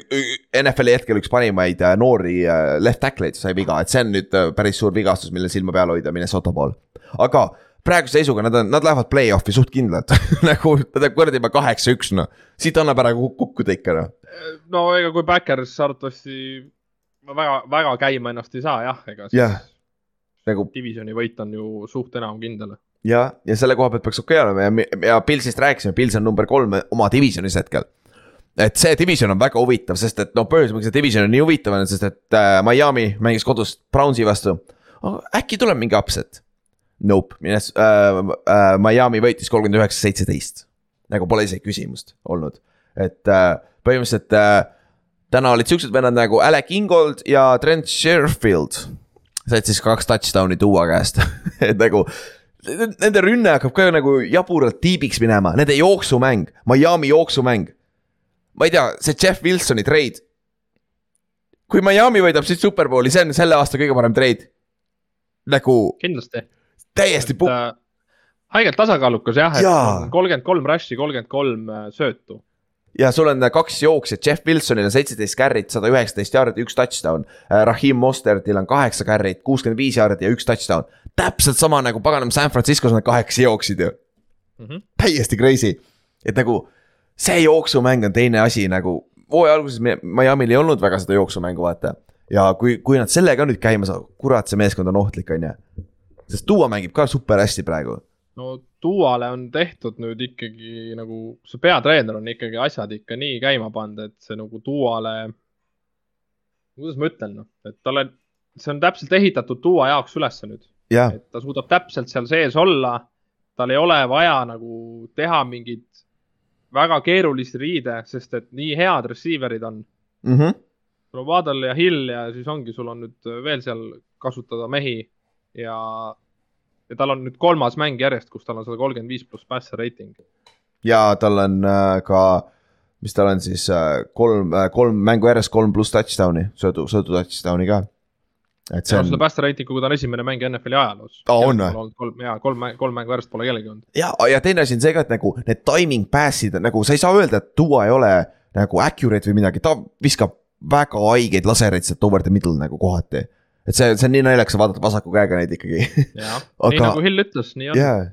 NFL-i hetkel üks parimaid äh, noori äh, left tackle'id sai viga, et see on nüüd äh, päris suur vigastus, mille silma peal hoida Minnesota pool. aga praeguse seisuga nad on, nad lähevad play-off'i suht kindlalt nagu nad on kuradi juba kaheksa-üks noh, siit annab ära kuk- kukkuda ikka noh. no ega kui Backers arvatavasti väga, väga käima ennast ei saa jah, ega siis Jah. nagu divisioni võit on ju suht enam kindel. ja, ja selle koha pealt peaks okei okay olema ja, ja Pilsist rääkisime, Pils on number kolm oma divisionis hetkel. et see division on väga huvitav, sest et noh, põhjus, miks see division on nii huvitav on, sest et äh, Miami mängis kodus Brownsi vastu. äkki tuleb mingi upset? Nope, mines äh,, äh, Miami võitis kolmkümmend üheksa, seitseteist. nagu pole isegi küsimust olnud, et äh, põhimõtteliselt äh, täna olid siuksed vennad nagu Alec Ingold ja Trent Sherfield. said siis kaks touchdown'i tuua käest, et nagu Nende rünne hakkab ka nagu jaburalt tiibiks minema, nende jooksumäng, Miami jooksumäng. ma ei tea, see Jeff Wilsoni treid. kui Miami võidab siit superbowli, see on selle aasta kõige parem treid. nagu kindlasti. täiesti pu-, äh, haigelt tasakaalukas jah, et kolmkümmend kolm rush'i, kolmkümmend kolm äh, söötu. Ja sul on kaks jooksjat, Jeff Wilsonil on seitseteist carry't, sada üheksateist jaardi, üks touchdown. Rahim Mostertil on kaheksa carry't, kuuskümmend viis jaardi ja üks touchdown. täpselt sama nagu paganam San Franciscos nad kaheksa jooksid ju. Mhm. täiesti crazy, et nagu see jooksumäng on teine asi nagu, hooaja alguses Mi- Miami'l ei olnud väga seda jooksumängu, vaata. ja kui, kui nad sellega nüüd käima saavad, kurat, see meeskond on ohtlik, on ju. sest Duo mängib ka super hästi praegu. No Duale on tehtud nüüd ikkagi nagu, see peatreener on ikkagi asjad ikka nii käima pannud, et see nagu Duale, kuidas ma ütlen, noh, et talle, see on täpselt ehitatud Duo jaoks ülesse nüüd, jah, et ta suudab täpselt seal sees olla. tal ei ole vaja nagu teha mingeid väga keerulisi riide, sest et nii head receiver'id on. sul on Waddle ja Hill ja siis ongi, sul on nüüd veel seal kasutada mehi ja, ja tal on nüüd kolmas mäng järjest, kus tal on sada kolmkümmend viis pluss passer rating. ja tal on äh, ka, mis tal on siis äh, kolm äh,, kolm mängu järjest kolm pluss touchdown'i, söödu, söödu touchdown'i ka. et see ja on seda passer rating uga ta on esimene mäng NFL-i ajaloos. Aa, on või? kolm, jaa, kolm, kolm mängu järjest pole kellelgi olnud. ja, ja teine asi on see ka, et nagu need timing pass'id on nagu sa ei saa öelda, et Duo ei ole nagu accurate või midagi, ta viskab väga haigeid lasereid sealt over the middle nagu kohati. Et see, see on nii naljakas vaadata vasaku käega neid ikkagi. jah, Aga- nii nagu Hill ütles, nii on. jaa,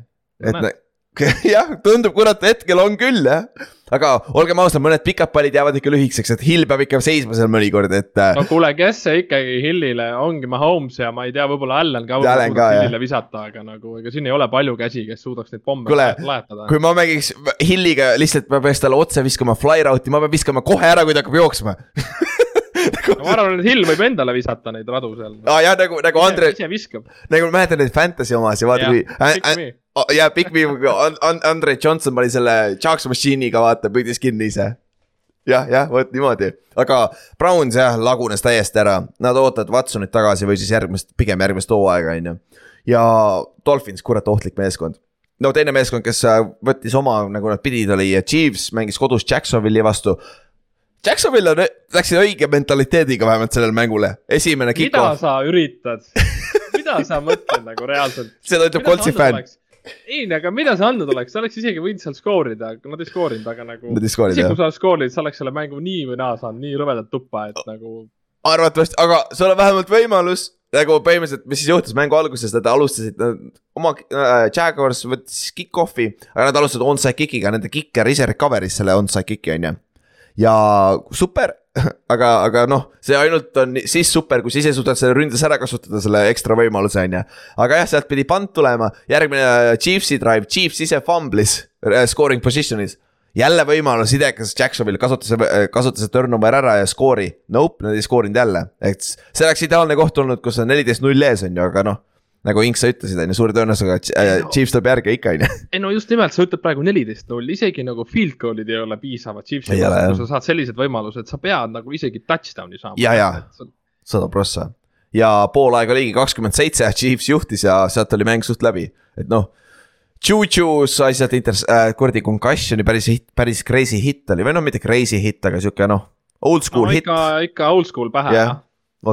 et ne- jah, tundub kurat hetkel on küll jah. aga olgem ausad, mõned pikad pallid jäävad ikka lühikeseks, et Hill peab ikka seisma seal mõnikord, et äh, no kuule, kes see ikkagi Hillile ongi Mahomes ja ma ei tea, võib-olla Allan ka Allan ka, jah. Hillile visata, aga nagu ega siin ei ole palju käsi, kes suudaks neid pomme lajatada. kui ma mängiks Hilliga lihtsalt, ma peaks talle otse viskama fly route'i, ma pean viskama kohe ära, kui ta hakkab jooksma. no ma arvan, et Hill võib endale visata neid radu seal. aa jah, nagu, nagu Andre, ise viskab. nagu ma mäletan neid fantasy omasid, vaata kui. ja Big Me, Andre Johnson pani selle Chucks Machine'iga vaata, püüdis kinni ise. jah, jah, vot niimoodi, aga Browns jah, lagunes täiesti ära, nad ootavad Watsonit tagasi või siis järgmist, pigem järgmist hooaega, on ju. ja Dolphins, kurat ohtlik meeskond. no teine meeskond, kes äh, võttis oma, nagu nad pidid, oli Chiefs, mängis kodus Jacksonville'i vastu. Jacksonville on, läksid õige mentaliteediga vähemalt sellele mängule, esimene mida kick-off, sa üritad? mida sa mõtled nagu reaalselt? seda ütleb Coltsi fänn. ei, aga mida see andnud oleks, sa oleks isegi võinud seal skoorida, nad ei skoorinud, aga nagu. Nad isegi kui sa oleks skoorinud, sa oleks selle mängu nii või naa saanud, nii rõvedat tuppa, et nagu. arvatavasti, aga sul on vähemalt võimalus nagu põhimõtteliselt, mis siis juhtus mängu alguses, nad alustasid, oma äh, Jaguars võttis kick-off'i, aga nad alustasid onside kick'iga, nende kicker ise recover'is selle onside kick'i on ju. Ja super, aga, aga noh, see ainult on siis super, kui sa ise suudad selle ründes ära kasutada, selle ekstra võimaluse on ju. aga jah, sealt pidi punt tulema, järgmine äh, Chiefsi drive, Chiefs ise fumblis äh, scoring position'is jälle võimalus idekas Jacksonville kasutas, kasutas see turnover ära ja skoori. Nope, nad ei skoorinud jälle, et see oleks ideaalne koht olnud, kus on neliteist null ees on ju, aga noh. Nagu Ink sa ütlesid, on ju, suure tõenäosusega äh, Chiefs tuleb järgi ikka on ju. ei no just nimelt, sa ütled praegu neliteist null, isegi nagu field goal'id ei ole piisavad Chiefsi vastu, kui sa saad sellised võimalused, sa pead nagu isegi touchdown'i saama. Ja, ja. sada prossa. ja poolaeg oligi kakskümmend seitse, Chiefs juhtis ja sealt oli mäng suht läbi, et noh. Juju sai sealt inters- äh,, kuradi concussion'i päris hit, päris crazy hit oli või no mitte crazy hit, aga sihuke noh, old school no, hit ikka, ikka old school pähe Jah. jah.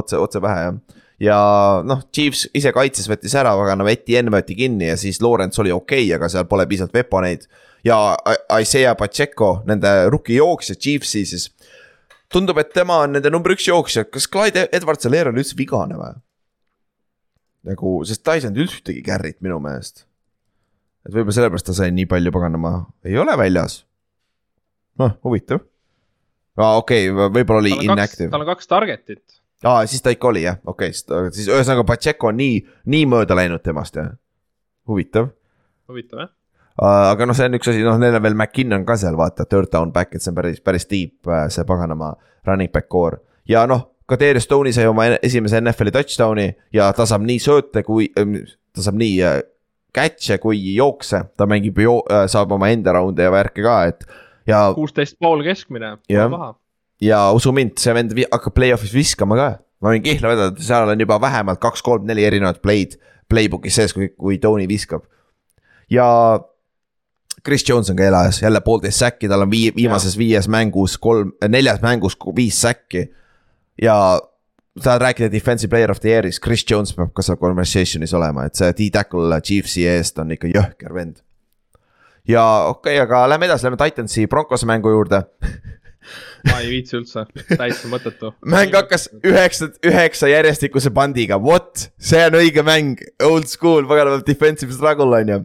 otse, otse pähe jah. Ja noh, Chiefs ise kaitses, võttis ära, aga no Etienne võeti kinni ja siis Lawrence oli okei okay,, aga seal pole piisavalt veponeid. ja Isaiah Pacheco, nende rookie jooksja Chiefsi siis. tundub, et tema on nende number üks jooksja, kas Clyde Edwards-Helaire on üldse vigane või? nagu, sest ta ei saanud ühtegi carry't minu meelest. et võib-olla sellepärast ta sai nii palju paganama, ei ole väljas. noh, huvitav. aa, okei okay,, võib-olla oli inactive tal on kaks target'it. aa, siis ta ikka oli jah, okei okay,, siis ühesõnaga Pacheco on nii, nii mööda läinud temast jah. huvitav, huvitav jah. aga noh, see on üks asi, noh, neil on veel McKinnon ka seal vaata, third down back, et see on päris, päris deep äh, see paganama running back core. ja noh, Kadri Stone'i sai oma esimese NFL-i touchdown'i ja ta saab nii sööte kui, ta saab nii äh, catch'e kui jookse, ta mängib jo-, saab oma enda raunde ja värke ka, et ja kuusteist pool keskmine, pole paha. Ja usu mind, see vend hakkab play-off'is viskama ka. ma võin kihla vedada, seal on juba vähemalt kaks, kolm, neli erinevat play'd playbook'is sees, kui, kui Tony viskab. ja Chris Jones on ka elajas, jälle poolteist säkki, tal on vii-, viimases viies mängus kolm, neljas mängus viis säkki. ja tahad rääkida defensive player of the year'ist, Chris Jones peab ka seal conversation'is olema, et see D-tackle Chiefsi eest on ikka jõhker vend. ja okei okay,, aga lähme edasi, lähme Titansi Broncose mängu juurde ma ei viitsi üldse, täitsa mõttetu. mäng hakkas üheksa, üheksa järjestikuse pandiga, what, see on õige mäng, old school, paganama defensive struggle on ju.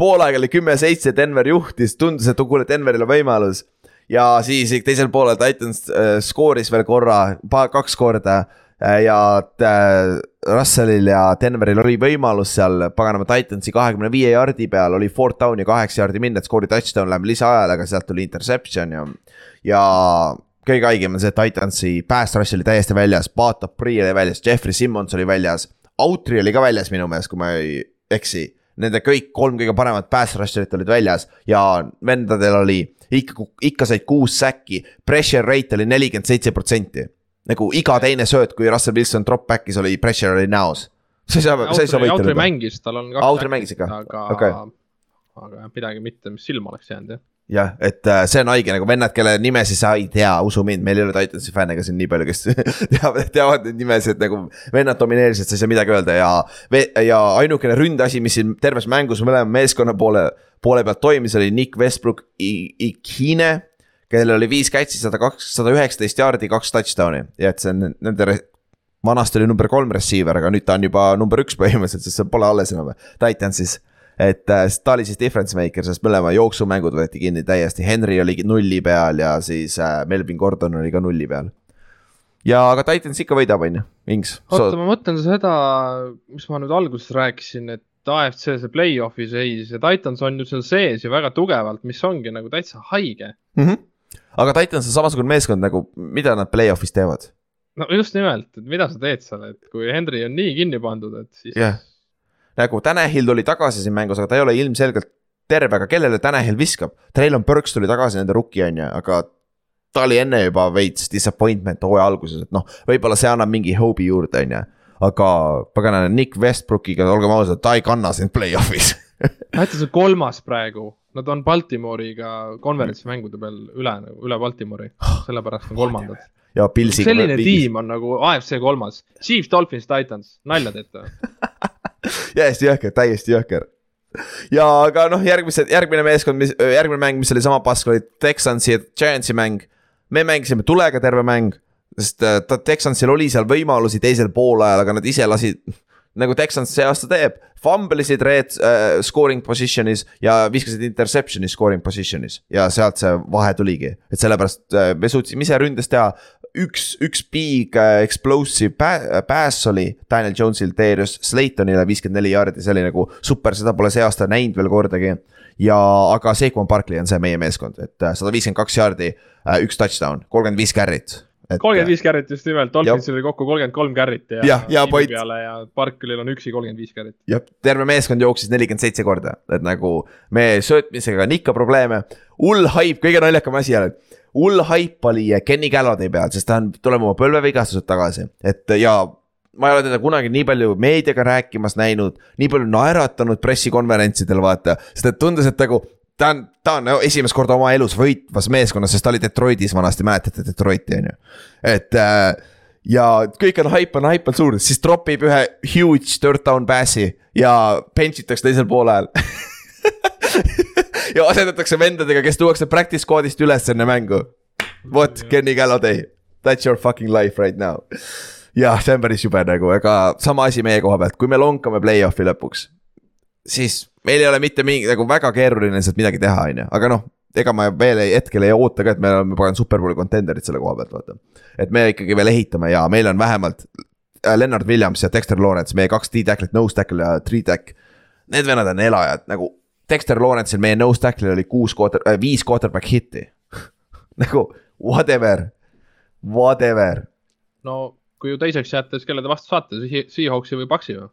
poolaeg oli kümme-seitse, Denver juhtis, tundus, et kuule, Denveril on võimalus. ja siis teisel poolel Titans äh, skooris veel korra, kaks korda ja äh, Russellil ja Denveril oli võimalus seal paganama Titansi kahekümne viie jardi peal oli fourth down ja kaheksa jardi minna, et skoori touchdown läheb lisaajale, aga sealt tuli interception ja, ja kõige haigem on see, et Titansi pass rush oli täiesti väljas, Pato Pri oli väljas, Jeffrey Simmons oli väljas. Outri oli ka väljas minu meelest, kui ma ei eksi. Nende kõik kolm kõige paremat pass rusher'it olid väljas ja vendadel oli ikka, ikka said kuus säkki, pressure rate oli nelikümmend seitse protsenti. Nagu iga teine sööt, kui Russell Wilson drop back'is oli, pressure oli näos. sa ei saa, sa ei saa võita. mängis, tal on kaks. Outri mängis ikka? aga Okei. aga jah, midagi mitte, mis silma oleks jäänud jah. jah, et äh, see on haige nagu vennad, kelle nimesid sa ei tea, usu mind, meil ei ole Titansi fänne ka siin nii palju, kes teavad, teavad neid nimesid nagu vennad domineerisid, sa ei saa midagi öelda ja. ja ainukene ründeasi, mis siin terves mängus mõlema meeskonna poole, poole pealt toimis, oli Nick Westbrook I- Ikine. Kellel oli viis catch'i, sada kaks, sada üheksateist jaardi, kaks touchdown'i ja et see on nende vanasti oli number kolm receiver, aga nüüd ta on juba number üks põhimõtteliselt, sest see pole alles enam Titansis. et äh, ta oli siis difference maker, sest mõlema jooksumängud võeti kinni täiesti, Henry oli nulli peal ja siis äh, Melvin Gordon oli ka nulli peal. ja aga Titans ikka võidab, on ju, Inks. oota, ma mõtlen seda, mis ma nüüd alguses rääkisin, et AFC see play-off'i seis ja Titans on ju seal sees ju väga tugevalt, mis ongi nagu täitsa haige. Mm -hmm. Aga Titans on samasugune meeskond nagu, mida nad play-off'is teevad? no just nimelt, et mida sa teed seal, et kui Henry on nii kinni pandud, et siis Jah. nagu Tanahil tuli tagasi siin mängus, aga ta ei ole ilmselgelt terve, aga kellele Tanahil viskab? Traylon Burks tuli tagasi, nende rookie on ju, aga ta oli enne juba veits disappointment hooaja alguses, et noh, võib-olla see annab mingi hope'i juurde, on ju. aga pagana, Nick Westbrookiga, olgem ausad, ta ei kanna sind play-off'is. Titans on kolmas praegu, nad on Baltimore'iga konverentsi mängude peal üle, üle Baltimore'i, sellepärast on kolmandad. ja Pilsiga. selline tiim on nagu AFC kolmas, Chiefs, Dolphins, Titans, nalja teete täiesti jõhker, täiesti jõhker. ja aga noh, järgmised, järgmine meeskond, mis, järgmine mäng, mis oli sama pask, oli Texansi ja Giantsi mäng. me mängisime tulega terve mäng, sest äh, Texansil oli seal võimalusi teisel poolajal, aga nad ise lasid. Nagu Texans see aasta teeb, fumble isid red äh, scoring position'is ja viskasid interception'i scoring position'is ja sealt see vahe tuligi, et sellepärast äh, me suutsime ise ründes teha üks, üks big äh, explosive pä- pass oli Daniel Jones'il Darius Slaytonile viiskümmend neli jaardi, see oli nagu super, seda pole see aasta näinud veel kordagi. ja, aga Saquon Barkley on see meie meeskond, et äh, sada viiskümmend kaks jaardi, üks touchdown, kolmkümmend viis carry't. Kolmkümmend viis carry't just nimelt, Dolphinsil oli kokku kolmkümmend kolm carry't ja. Jah, ja point. peale ja Barkley'l on üksi kolmkümmend viis carry't. jah, terve meeskond jooksis nelikümmend seitse korda, et nagu me söötmisega on ikka probleeme. hull haip, kõige naljakam asi et hull haip oli Kenny Galladay peal, sest ta on tulema oma põlvevigastused tagasi, et ja ma ei ole teda kunagi nii palju meediaga rääkimas näinud, nii palju naeratanud pressikonverentsidel, vaata, sest et tundus, et nagu ta on, ta on esimest korda oma elus võitvas meeskonnas, sest ta oli Detroitis vanasti, mäletate Detroiti on ju, et äh, ja kõik on haip on, haip on suur, siis tropib ühe huge third down pass'i ja bench itakse teisel poolel. Ja asendatakse vendadega, kes tuuakse practice squad'ist üles enne mängu. What, Kenny Galladay, that's your fucking life right now. jah, see on päris jube nagu, aga sama asi meie koha pealt, kui me lonkame play-off'i lõpuks, siis meil ei ole mitte mingi nagu väga keeruline sealt midagi teha, on ju, aga noh ega ma veel ei, hetkel ei oota ka, et me oleme pagan superbowli contender'id selle koha pealt, vaata. et me ikkagi veel ehitame ja meil on vähemalt äh, Lennart Williams ja Dexter Lawrence, meie kaks D-tackle'it, nose tackle ja three tack. Need vennad on elajad nagu Dexter Lawrence'il, meie nose tackle'il oli kuus quarter äh,, viis quarterback hitti nagu whatever, whatever no kui ju teiseks jääte, siis kelle te vastu saate, Seahawksi või Paxi või?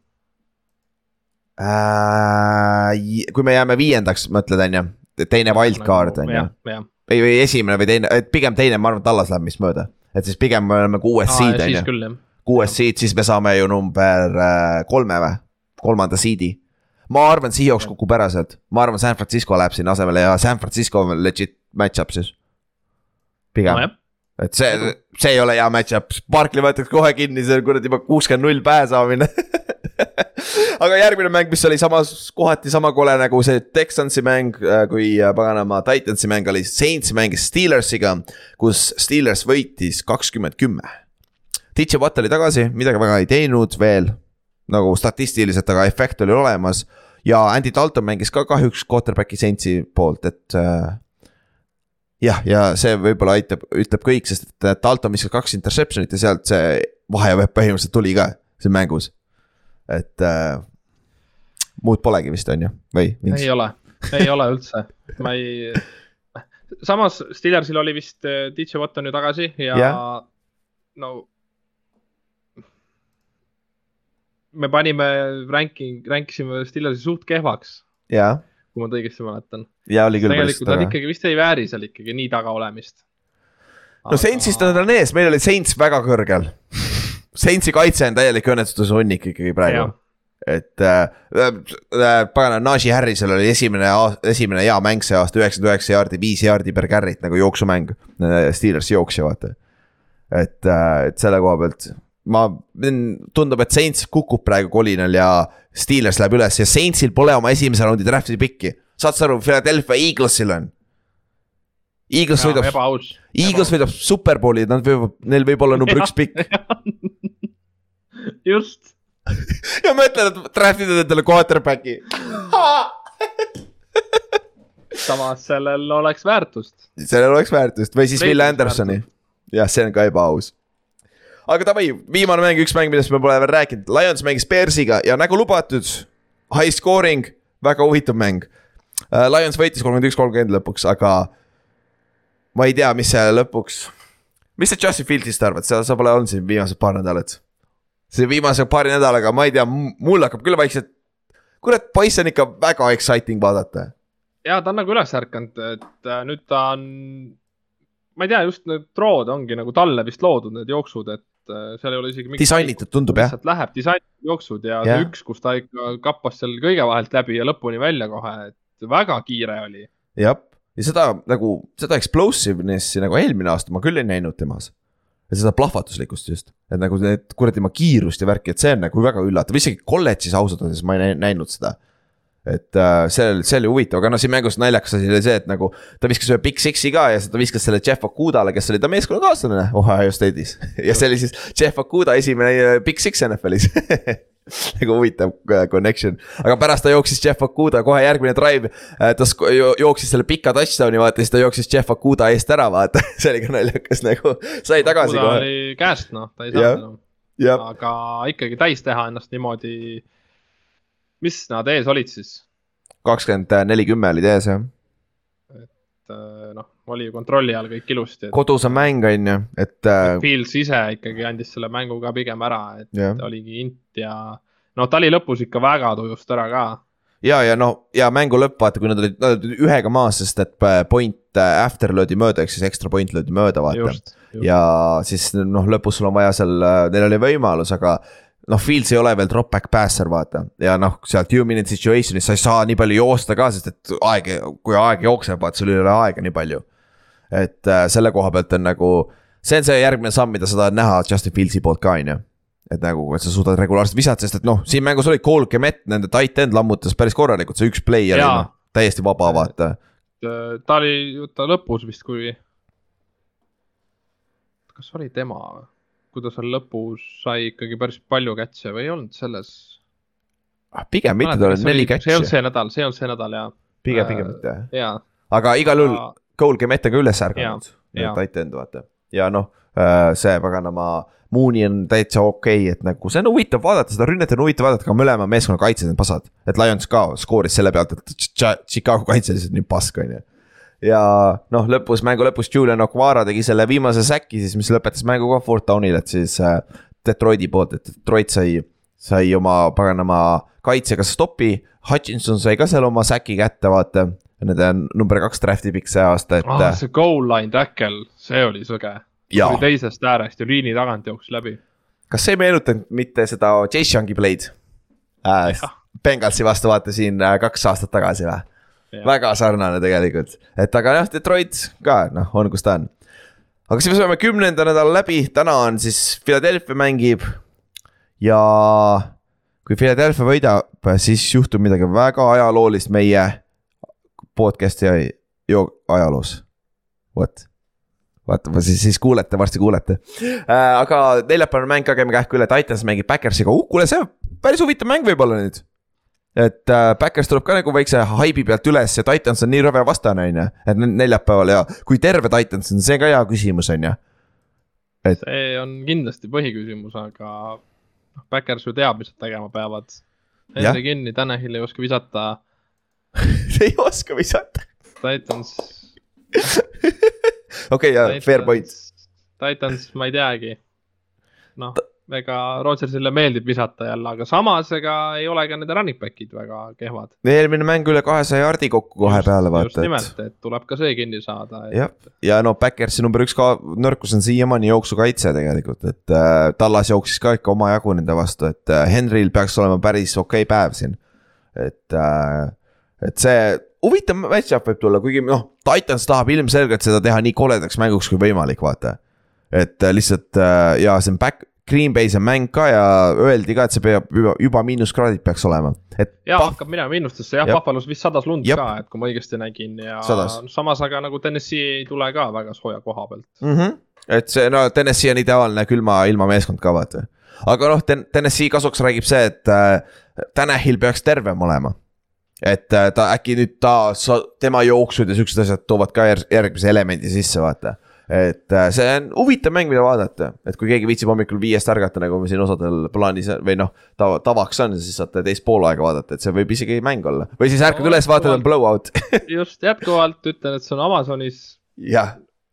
Äh,. kui me jääme viiendaks, mõtled on ju, teine wildcard on ju. või, või esimene või teine, pigem teine, ma arvan, et Tallas läheb vist mööda, et siis pigem me oleme kuues seed on ju. kuues seed, siis me saame ju number äh, kolme või, kolmanda seed'i. Ma arvan, Seahawks kukub ära sealt, ma arvan, San Francisco läheb sinna asemele ja San Francisco on legit match-up siis. pigem. No,, et see, see ei ole hea match-up, Barkley võetakse kohe kinni, see on kuradi juba kuuskümmend null pääsaamine aga järgmine mäng, mis oli samas, kohati sama kole nagu see Texansi mäng, äh, kui äh, paganama Titansi mäng oli, Saints mängis Steelersiga, kus Steelers võitis kakskümmend kümme. DJ Watt oli tagasi, midagi väga ei teinud veel nagu statistiliselt, aga efekt oli olemas. ja Andy Dalton mängis ka kahjuks quarterback'i Saintsi poolt, et äh, jah, ja see võib-olla aitab, ütleb kõik, sest et Dalton viskas kaks interception'it ja sealt see vahe põhimõtteliselt tuli ka siin mängus. Et äh, muud polegi vist, on ju, või? ei ole, ei ole üldse, ma ei. samas Steelersil oli vist äh, DJ Watt on ju tagasi ja yeah. no me panime ranking, rankisime Stillersi suht kehvaks. kui ma õigesti mäletan. jaa, oli küll. tegelikult nad ikkagi vist ei vääri seal ikkagi nii taga olemist. no Saintsist nad on ees, meil oli Saints väga kõrgel Saintsi kaitse on täielik õnnetuse hunnik ikkagi praegu. et äh, äh, pagana, Najee Harrisel oli esimene, esimene hea mäng see aasta, üheksakümmend üheksa jaardi, viis jaardi per carry't nagu jooksumäng. Äh, Steelers jooksja, vaata. et, äh, et selle koha pealt ma, tundub, et Saints kukub praegu kolinal ja Steelers läheb üles ja Saintsil pole oma esimese raundi draft'i pikki. saad sa aru, Philadelphia Eaglesil on. Eagles ja, võidab, Eagles võidab superbowli, nad võivad, neil võib olla number üks pikk. just ja mõtled, et draft ida endale quarterback'i samas sellel oleks väärtust. sellel oleks väärtust või siis Will Andersoni. jah, see on ka ebaaus aga davai, viimane mäng, üks mäng, millest me pole veel rääkinud, Lions mängis Bearsiga ja nagu lubatud, high scoring, väga huvitav mäng uh,. Lions võitis kolmkümmend üks, kolmkümmend lõpuks, aga ma ei tea, mis see lõpuks, mis sa Justin Fieldsist arvad, sa, sa pole olnud siin viimased paar nädalat. see viimase paari nädalaga, ma ei tea, mul hakkab küll vaikselt, kurat, poiss on ikka väga exciting vaadata. ja ta on nagu üles ärkanud, et äh, nüüd ta on ma ei tea, just need trood ongi nagu talle vist loodud, need jooksud, et Äh, seal ei ole isegi. disainitud tundub jah. lihtsalt läheb disainjooksud ja, ja see üks, kus ta ikka kappas seal kõige vahelt läbi ja lõpuni välja kohe, et väga kiire oli. jah, ja seda nagu, seda explosiveness'i nagu eelmine aasta ma küll ei näinud temas. ja seda plahvatuslikkust just, et nagu need kuradi tema kiirust ja värki, et see on nagu väga üllatav, isegi kolledžis ausalt öeldes ma ei näinud seda et äh, see, see oli huvitav, aga noh, siin mängus naljakas asi oli see, et nagu ta viskas ühe Big Six'i ka ja siis ta viskas selle Jeff Okudale, kes oli ta meeskonnakaaslane Ohio State'is. ja see oli siis Jeff Okuda esimene äh, Big Six NFL-is nagu huvitav äh, connection, aga pärast ta jooksis Jeff Okuda kohe järgmine drive. Äh, ta jooksis selle pika touchdown'i vaata, siis ta jooksis Jeff Okuda eest ära, vaata see oli ka naljakas nagu, sai tagasi kohe. oli käest noh, ta ei saanud enam. aga ikkagi täis teha ennast niimoodi mis nad ees olid siis? kakskümmend neli, kümme olid ees jah. et äh, noh, oli ju kontrolli all kõik ilusti et.... kodus on mäng, on ju, et. Äh, Fields ise ikkagi andis selle mängu ka pigem ära, et yeah. oligi int ja noh, ta oli lõpus ikka väga tujust ära ka. ja, ja no ja mängu lõpp, vaata, kui nad olid, nad olid ühega maas, sest et äh, point after löödi mööda, ehk siis extra point löödi mööda, vaata. ja siis noh, lõpus sul on vaja seal, neil oli võimalus, aga noh, Fields ei ole veel drop back passer, vaata. ja noh, sealt two minute situation'is sa ei saa nii palju joosta ka, sest et aeg, kui aeg jookseb, vaat sul ei ole aega nii palju. et äh, selle koha pealt on nagu, see on see järgmine samm, mida sa tahad näha Justin Fieldsi poolt ka, on ju. et nagu, et sa suudad regulaarselt visata, sest et noh, siin mängus oli Cole Kemet, nende tight end lammutas päris korralikult, see üks play oli noh, täiesti vaba, vaata. ta oli, ta lõpus vist, kui. kas oli tema või? Kui ta seal lõpus sai ikkagi päris palju catch'e või ei olnud selles? ah, pigem mitte, tal oli neli catch'i. see olnud see nädal, see olnud see nädal jaa. pigem, pigem mitte jah. aga igal juhul Cole Kemet on ka üles ärganud, tight end vaata. ja noh, see paganama Mooney on täitsa okei okay,, et nagu see on huvitav vaadata, seda rünnet on huvitav vaadata, aga mõlema meeskonna kaitsjad on pasad. et Lions ka skooris selle pealt, et Chicago kaitse lihtsalt nii pask, on ju ja noh, lõpus, mängu lõpus Julian Okwara tegi selle viimase säki siis, mis lõpetas mängu ka fourth down'il, et siis äh, Detroiti poolt, et Detroit sai, sai oma paganama kaitsega stopi. Hutchinson sai ka seal oma säki kätte, vaata. Nende number kaks draft'i pikk see aasta, et ah,. see goal line tackle, see oli sõge. tuli teisest äärest ja liini tagant jooksis läbi. kas see ei meenutanud mitte seda Chase Youngi play'd äh,? Bengalsi vastu vaata siin äh, kaks aastat tagasi või? Väga sarnane tegelikult, et aga jah, Detroit ka noh, on kus ta on. aga siis me saame kümnenda nädala läbi, täna on siis Philadelphia mängib. ja kui Philadelphia võidab, siis juhtub midagi väga ajaloolist meie podcast'i ajaloos. vot vaata, siis, siis kuulete, varsti kuulete äh,. aga neljapäevane mäng ka, käime kähku üle, Titans mängib Backersiga uh,, kuule, see on päris huvitav mäng võib-olla nüüd et äh, Backers tuleb ka nagu väikse haibi pealt üles ja Titans on nii rõve vastane, on ju. et neljapäeval ja kui terve Titans on, see ka hea küsimus, on ju. et. see on kindlasti põhiküsimus, aga noh, Backers ju teab, mis nad tegema peavad. Enne kinni, Tanahil ei oska visata ei oska visata Titans okei, ja fair point. Titans, ma ei teagi. noh ega Rodgersile meeldib visata jälle, aga samas ega ei ole ka nende running back'id väga kehvad. eelmine mäng üle kahesaja jardi kokku kohe just, peale vaata. just nimelt, et tuleb ka see kinni saada et.... jah, ja no Backersi number üks ka nõrkus on siiamaani jooksukaitse tegelikult, et äh, Tallas jooksis ka ikka omajagu nende vastu, et äh, Henryl peaks olema päris okei okay päev siin. et äh,, et see huvitav match-up võib tulla, kuigi noh, Titans tahab ilmselgelt seda teha nii koledaks mänguks kui võimalik, vaata. et äh, lihtsalt äh, ja see on back Green Bay's on mäng ka ja öeldi ka, et see peab juba, juba miinuskraadid peaks olema, et. ja pah... hakkab minema miinustesse jah ja., Buffalo's vist sadas lund Jab. ka, et kui ma õigesti nägin ja sadas. samas aga nagu Tennessee ei tule ka väga sooja koha pealt mm. -hmm. et see, no Tennessee on ideaalne külma ilma meeskond ka vaata. aga noh, Tennessee kasuks räägib see, et äh, Tanahil peaks tervem olema et äh, ta äkki nüüd ta, tema jooksud ja siuksed asjad toovad ka järgmise elemendi sisse, vaata et äh, see on huvitav mäng, mida vaadata, et kui keegi viitsib hommikul viiest ärgata, nagu siin osadel plaanis või noh, tava, tavaks on, siis saate teist poolaega vaadata, et see võib isegi mäng olla. või siis ärkad no, üles, vaatad, on blowout. Just, jätkuvalt ütlen, et see on Amazonis.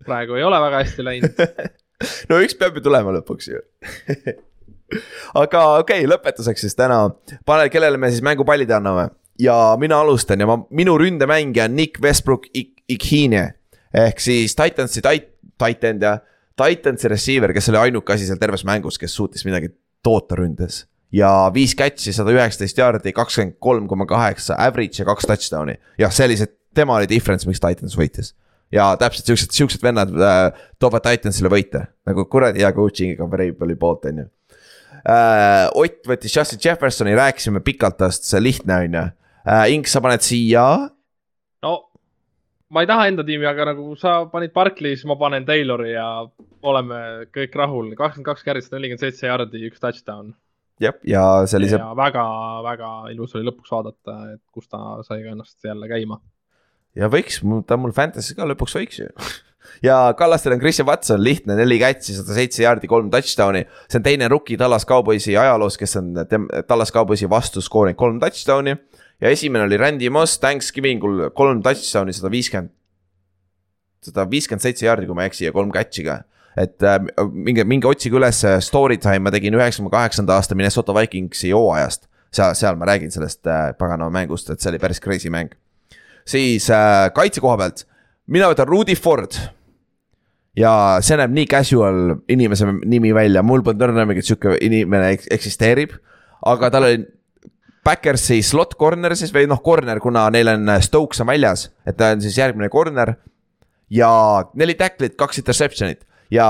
praegu ei ole väga hästi läinud. No üks peab ju tulema lõpuks ju. Aga okei okay,, lõpetuseks siis täna, pane, kellele me siis mängupallid anname? Ja mina alustan ja ma, minu ründemängija on Nick Westbrook Ikhine. Ehk siis Titansi tait-, tight end ja Titansi receiver, kes oli ainuke asi seal terves mängus, kes suutis midagi toota ründes. ja viis catch'i, sada üheksateist jaardi, kakskümmend kolm koma kaheksa average ja kaks touchdown'i. jah, see oli see, tema oli difference, miks Titans võitis. ja täpselt siuksed, siuksed vennad äh, toovad Titansile võite, nagu kuradi hea coaching'iga Vrabeli poolt, on ju äh,. Ott võttis Justin Jeffersoni, rääkisime pikalt tast, see lihtne on ju äh,. Inks, sa paned siia. no ma ei taha enda tiimi, aga nagu sa panid Barclay, siis ma panen Taylori ja oleme kõik rahul. kakskümmend kaks kärjest, nelikümmend seitse jardi, üks touchdown. jah, ja see oli see. väga-väga ilus oli lõpuks vaadata, et kus ta sai ka ennast jälle käima. ja võiks, ta on mul Fantasy ka lõpuks võiks ju ja Kallastel on Christian Watson, lihtne, neli catch'i, sada seitse jaardi, kolm touchdown'i. see on teine rookie Tallas Cowboysi ajaloos, kes on Tallas Cowboysi vastu skoorinud kolm touchdown'i ja esimene oli Randy Moss Thanksgivingul kolm touchdown'i, sada viiskümmend. sada viiskümmend seitse jaardi, kui ma ei eksi ja kolm catch'i ka. et äh, minge, minge otsige üles äh, story time, ma tegin üheksakümne kaheksanda aasta Minnesota Vikingsi hooajast. seal, seal ma räägin sellest äh, paganama mängust, et see oli päris crazy mäng. siis äh, kaitse koha pealt, mina võtan Rudy Ford ja see näeb nii casual inimese nimi välja, mul polnud õrna mingit sihuke inimene eksisteerib. aga tal oli Backersi slot corner siis või noh, corner, kuna neil on äh, Stokes on väljas, et ta on siis järgmine corner. ja neli tacklit, kaks interception'it ja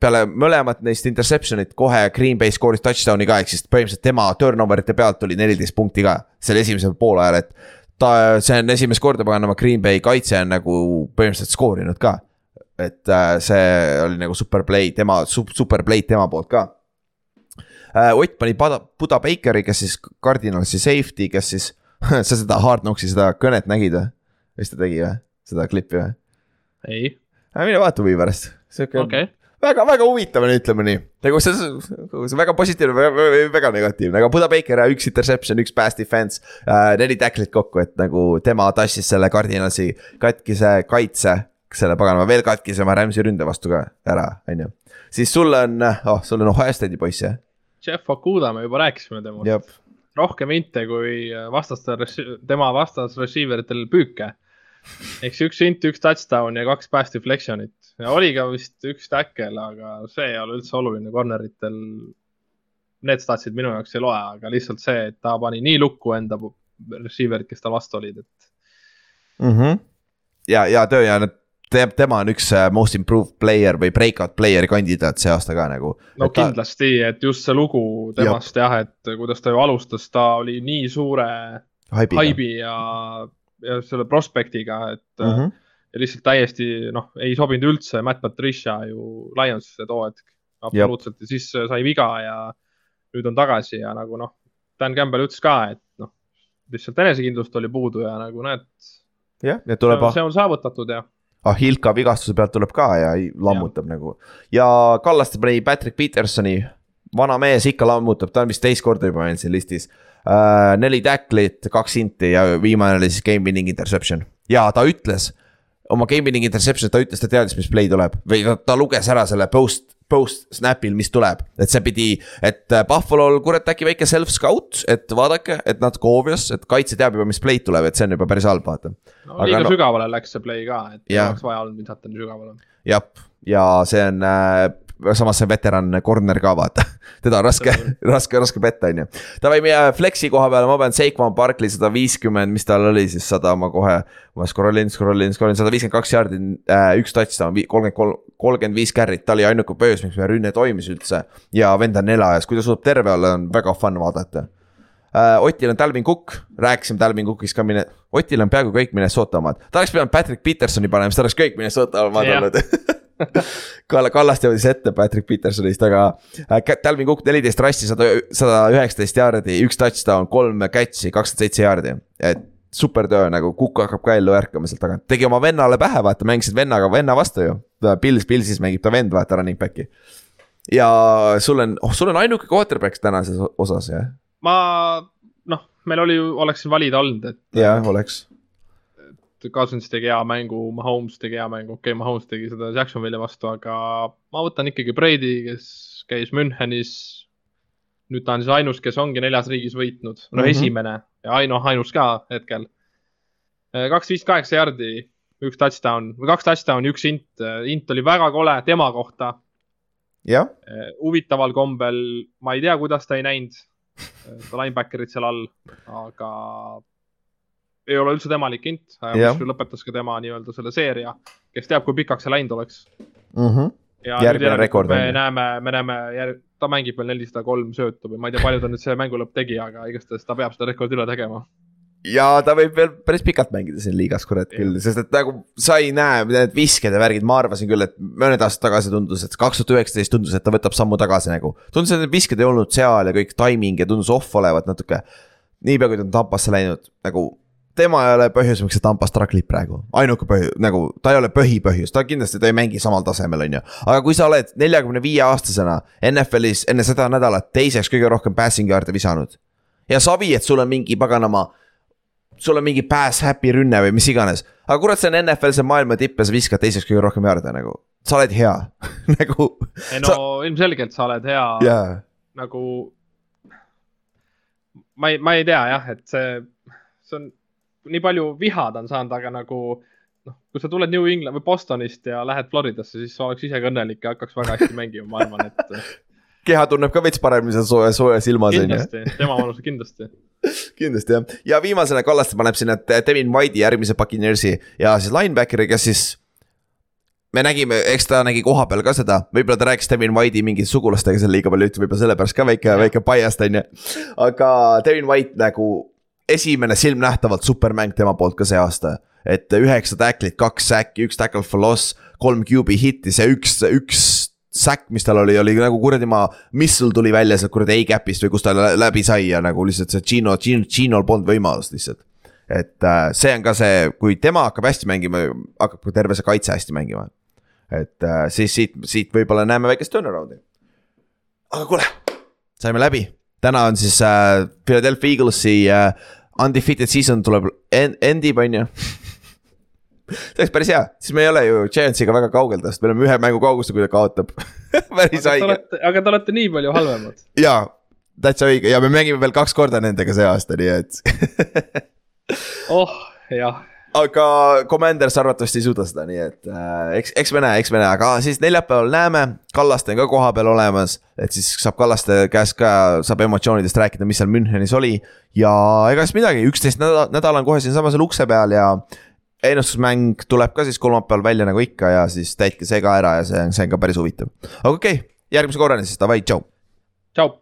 peale mõlemat neist interception'it kohe Green Bay skooris touchdown'i ka, ehk siis põhimõtteliselt tema turnover ite pealt tuli neliteist punkti ka. selle esimesel poolajal, et ta, see on esimest korda paganama Green Bay kaitse on nagu põhimõtteliselt skoorinud ka. et äh, see oli nagu super play tema, super play tema poolt ka Ott pani Pada, Buda Bakeri, kes siis Cardinalsi safety, kes siis sa seda Hard Knocksi seda kõnet nägid või? mis ta tegi või, seda klippi või? ei. Äh, mine vaata huvi pärast, sihuke okay. väga-väga huvitav on, ütleme nii. nagu see, see väga positiivne, väga, väga negatiivne, aga Buda Baker üks interception, üks pass defense äh,. neli tacklit kokku, et nagu tema tassis selle Cardinalsi katkise kaitse. selle paganama veel katkisema Rams'i ründe vastu ka ära, on ju. siis sul on, oh sul on Ohio State'i poiss jah? Jeff Okuda, me juba rääkisime temast. rohkem inte kui vastaste, tema vastas receiver itel püüke. siis üks int, üks touchdown ja kaks pass deflection'it ja oli ka vist üks tackle, aga see ei ole üldse oluline corneritel. Need statsid minu jaoks ei loe, aga lihtsalt see, et ta pani nii lukku enda receiver'id, kes tal vastu olid, et mm. -hmm. ja, ja töö ja need teab, tema on üks äh, most improved player või breakout player'i kandidaat see aasta ka nagu. no ta... kindlasti, et just see lugu temast jah, jah, et kuidas ta ju alustas, ta oli nii suure Haibiga. haibi ja, ja selle prospektiga, et mm. -hmm ja lihtsalt täiesti noh, ei sobinud üldse Matt Patricia ju Lionsisse too hetk. absoluutselt ja siis sai viga ja nüüd on tagasi ja nagu noh, Dan Campbell ütles ka, et noh, lihtsalt enesekindlust oli puudu ja nagu näed. jah, ja tuleb. see on saavutatud ja Ahilka vigastuse pealt tuleb ka ja lammutab ja. nagu. ja Kallaste pani Patrick Petersoni, vana mees ikka lammutab, ta on vist teist korda juba meil siin listis uh,. neli tacklit, kaks inti ja viimane oli siis game winning interception ja ta ütles oma game winning interception'it ta ütles, ta teadis, mis play tuleb või ta, ta luges ära selle post, post snap'il, mis tuleb. et see pidi, et äh, Buffalo'l kurat äkki väike self-scout, et vaadake, et natuke obvious, et kaitse teab juba, mis play'd tuleb, et see on juba päris halb, vaata. no liiga no, sügavale läks see play ka, et ei oleks vaja olnud visata nii sügavale. jah, ja see on äh, samas see on veteran corner ka vaata teda on raske, raske, raske petta, on ju. Davai, meie flex'i koha peale ma pean Seikman Barkley sada viiskümmend, mis tal oli siis sada, ma kohe. ma scroll in, scroll in, scroll in, sada viiskümmend kaks jaardi äh,, üks touchdown, kolmkümmend kolm, kolmkümmend viis carry't, ta oli ainuke põhjus, miks meie rünne toimis üldse. ja vend on nelajas, kui ta suudab terve olla, on väga fun vaadata uh,. Otil on Talvin Cook, rääkisime Talvin Cookist ka mine, Otil on peaaegu kõik Minnesota omad, ta oleks pidanud Patrick Petersoni panema, siis ta oleks kõik Minnesota omad olnud Kalle Kallast jõudis ette Patrick Petersonist, aga äh, Talvin Cook neliteist rassi, sada, sada üheksateist jaardi, üks touchdown, kolm catch'i, kakskümmend seitse jaardi. et super töö nagu, Cook hakkab ka ellu ärkama sealt tagant, tegi oma vennale pähe, vaata, mängisid vennaga, venna vastu ju. Pils, Pilsis mängib ta vend, vaata, running back'i. ja sul on, oh, sul on ainuke quarterback tänases osas, jah? ma, noh, meil oli ju, oleks valida olnud, et. jah, oleks Cousins tegi hea mängu, Mahomes tegi hea mängu, okei okay,, Mahomes tegi seda Jacksonville'i vastu, aga ma võtan ikkagi Brady, kes käis Münchenis. nüüd ta on siis ainus, kes ongi neljas riigis võitnud, no mm -hmm. esimene ja ainu, ainus ka hetkel. kaks viis kaheksa jardi, üks touchdown või kaks touchdown'i, üks int, int oli väga kole tema kohta. jah. huvitaval kombel, ma ei tea, kuidas ta ei näinud linebacker'id seal all, aga ei ole üldse temalik int, mis lõpetas ka tema nii-öelda selle seeria, kes teab, kui pikaks see läinud oleks mm. -hmm. ja järgmine rekord. me näeme, me näeme, ta mängib veel nelisada kolm söötu või ma ei tea, palju ta nüüd see mängu lõpp tegi, aga igastahes ta peab seda rekordi üle tegema ja ta võib veel päris pikalt mängida siin liigas, kurat küll, sest et nagu sa ei näe need visked ja värgid, ma arvasin küll, et mõned aastad tagasi tundus, et kaks tuhat üheksateist tundus, et ta võtab sammu tagasi nagu. tundus, et need visked ei olnud seal ja kõik timing ja tundus off olevat natuke. niipea kui ta on Tampasse läinud, nagu tema ei ole põhjus, miks see Tampast ära klip praegu, ainuke põhjus, nagu ta ei ole põhipõhjus, ta kindlasti, ta ei mängi samal tasemel, on ju. aga kui sa oled neljakümne viie aastasena NFL-is enne seda nädalat teiseks kõige rohkem passing yard'e visanud. ja savi, et sul on mingi paganama, sul on mingi pass happy rünne või mis iganes. aga kurat, see on NFL, see on maailma tipp ja sa viskad teiseks kõige rohkem yard'e nagu, sa oled hea nagu. ei no sa... ilmselgelt sa oled hea yeah. nagu. ma ei, ma ei tea jah, et see, see on nii palju viha ta on saanud, aga nagu noh, kui sa tuled New England või Bostonist ja lähed Floridasse, siis sa oleks ise ka õnnelik ja hakkaks väga hästi mängima, ma arvan, et. keha tunneb ka veits paremini seal sooja, soojas ilmas kindlasti, tema vanus kindlasti kindlasti jah, ja viimasena Kallaste paneb sinna Devin White'i järgmise Puccaneersi ja siis linebackeri, kes siis me nägime, eks ta nägi koha peal ka seda, võib-olla ta rääkis Devin White'i mingite sugulastega seal liiga palju, võib-olla sellepärast ka väike, väike biased on ju. aga Devin White nagu esimene silmnähtavalt supermäng tema poolt ka see aasta. et üheksa tacklit, kaks säkki, üks tackle for loss, kolm QB hitti, see üks, üks säkk, mis tal oli, oli nagu kuradi ma, missile tuli välja sealt kuradi A-cap'ist või kust ta läbi sai ja nagu lihtsalt see Gino, Gino, Ginol polnud võimalust lihtsalt. et äh, see on ka see, kui tema hakkab hästi mängima, hakkab ka terve see kaitse hästi mängima. et äh, siis siit, siit võib-olla näeme väikest turnaround'i. aga kuule, saime läbi, täna on siis äh, Philadelphia Eaglesi äh, undefeated season tuleb end, endib, on ju see oleks päris hea, siis me ei ole ju Giantsiga väga kaugel tast, me oleme ühe mängu kaugusel, kui ta kaotab. Päris haige. aga te olete nii palju halvemad. jaa, täitsa õige. Ja me mängime veel kaks korda nendega see aasta, nii et. Oh, jah aga Commanders arvatavasti ei suuda seda, nii et äh, eks, eks me näe, eks me näe, aga siis neljapäeval näeme. Kallaste on ka kohapeal olemas, et siis saab Kallaste käest ka, saab emotsioonidest rääkida, mis seal Münchenis oli. ja ega siis midagi, üksteist nädal, nädal on kohe siinsamas ukse peal ja ennustusmäng tuleb ka siis kolmapäeval välja nagu ikka ja siis täitke see ka ära ja see on, see on ka päris huvitav. aga okei okay,, järgmise korrani siis, davai, tšau. tšau.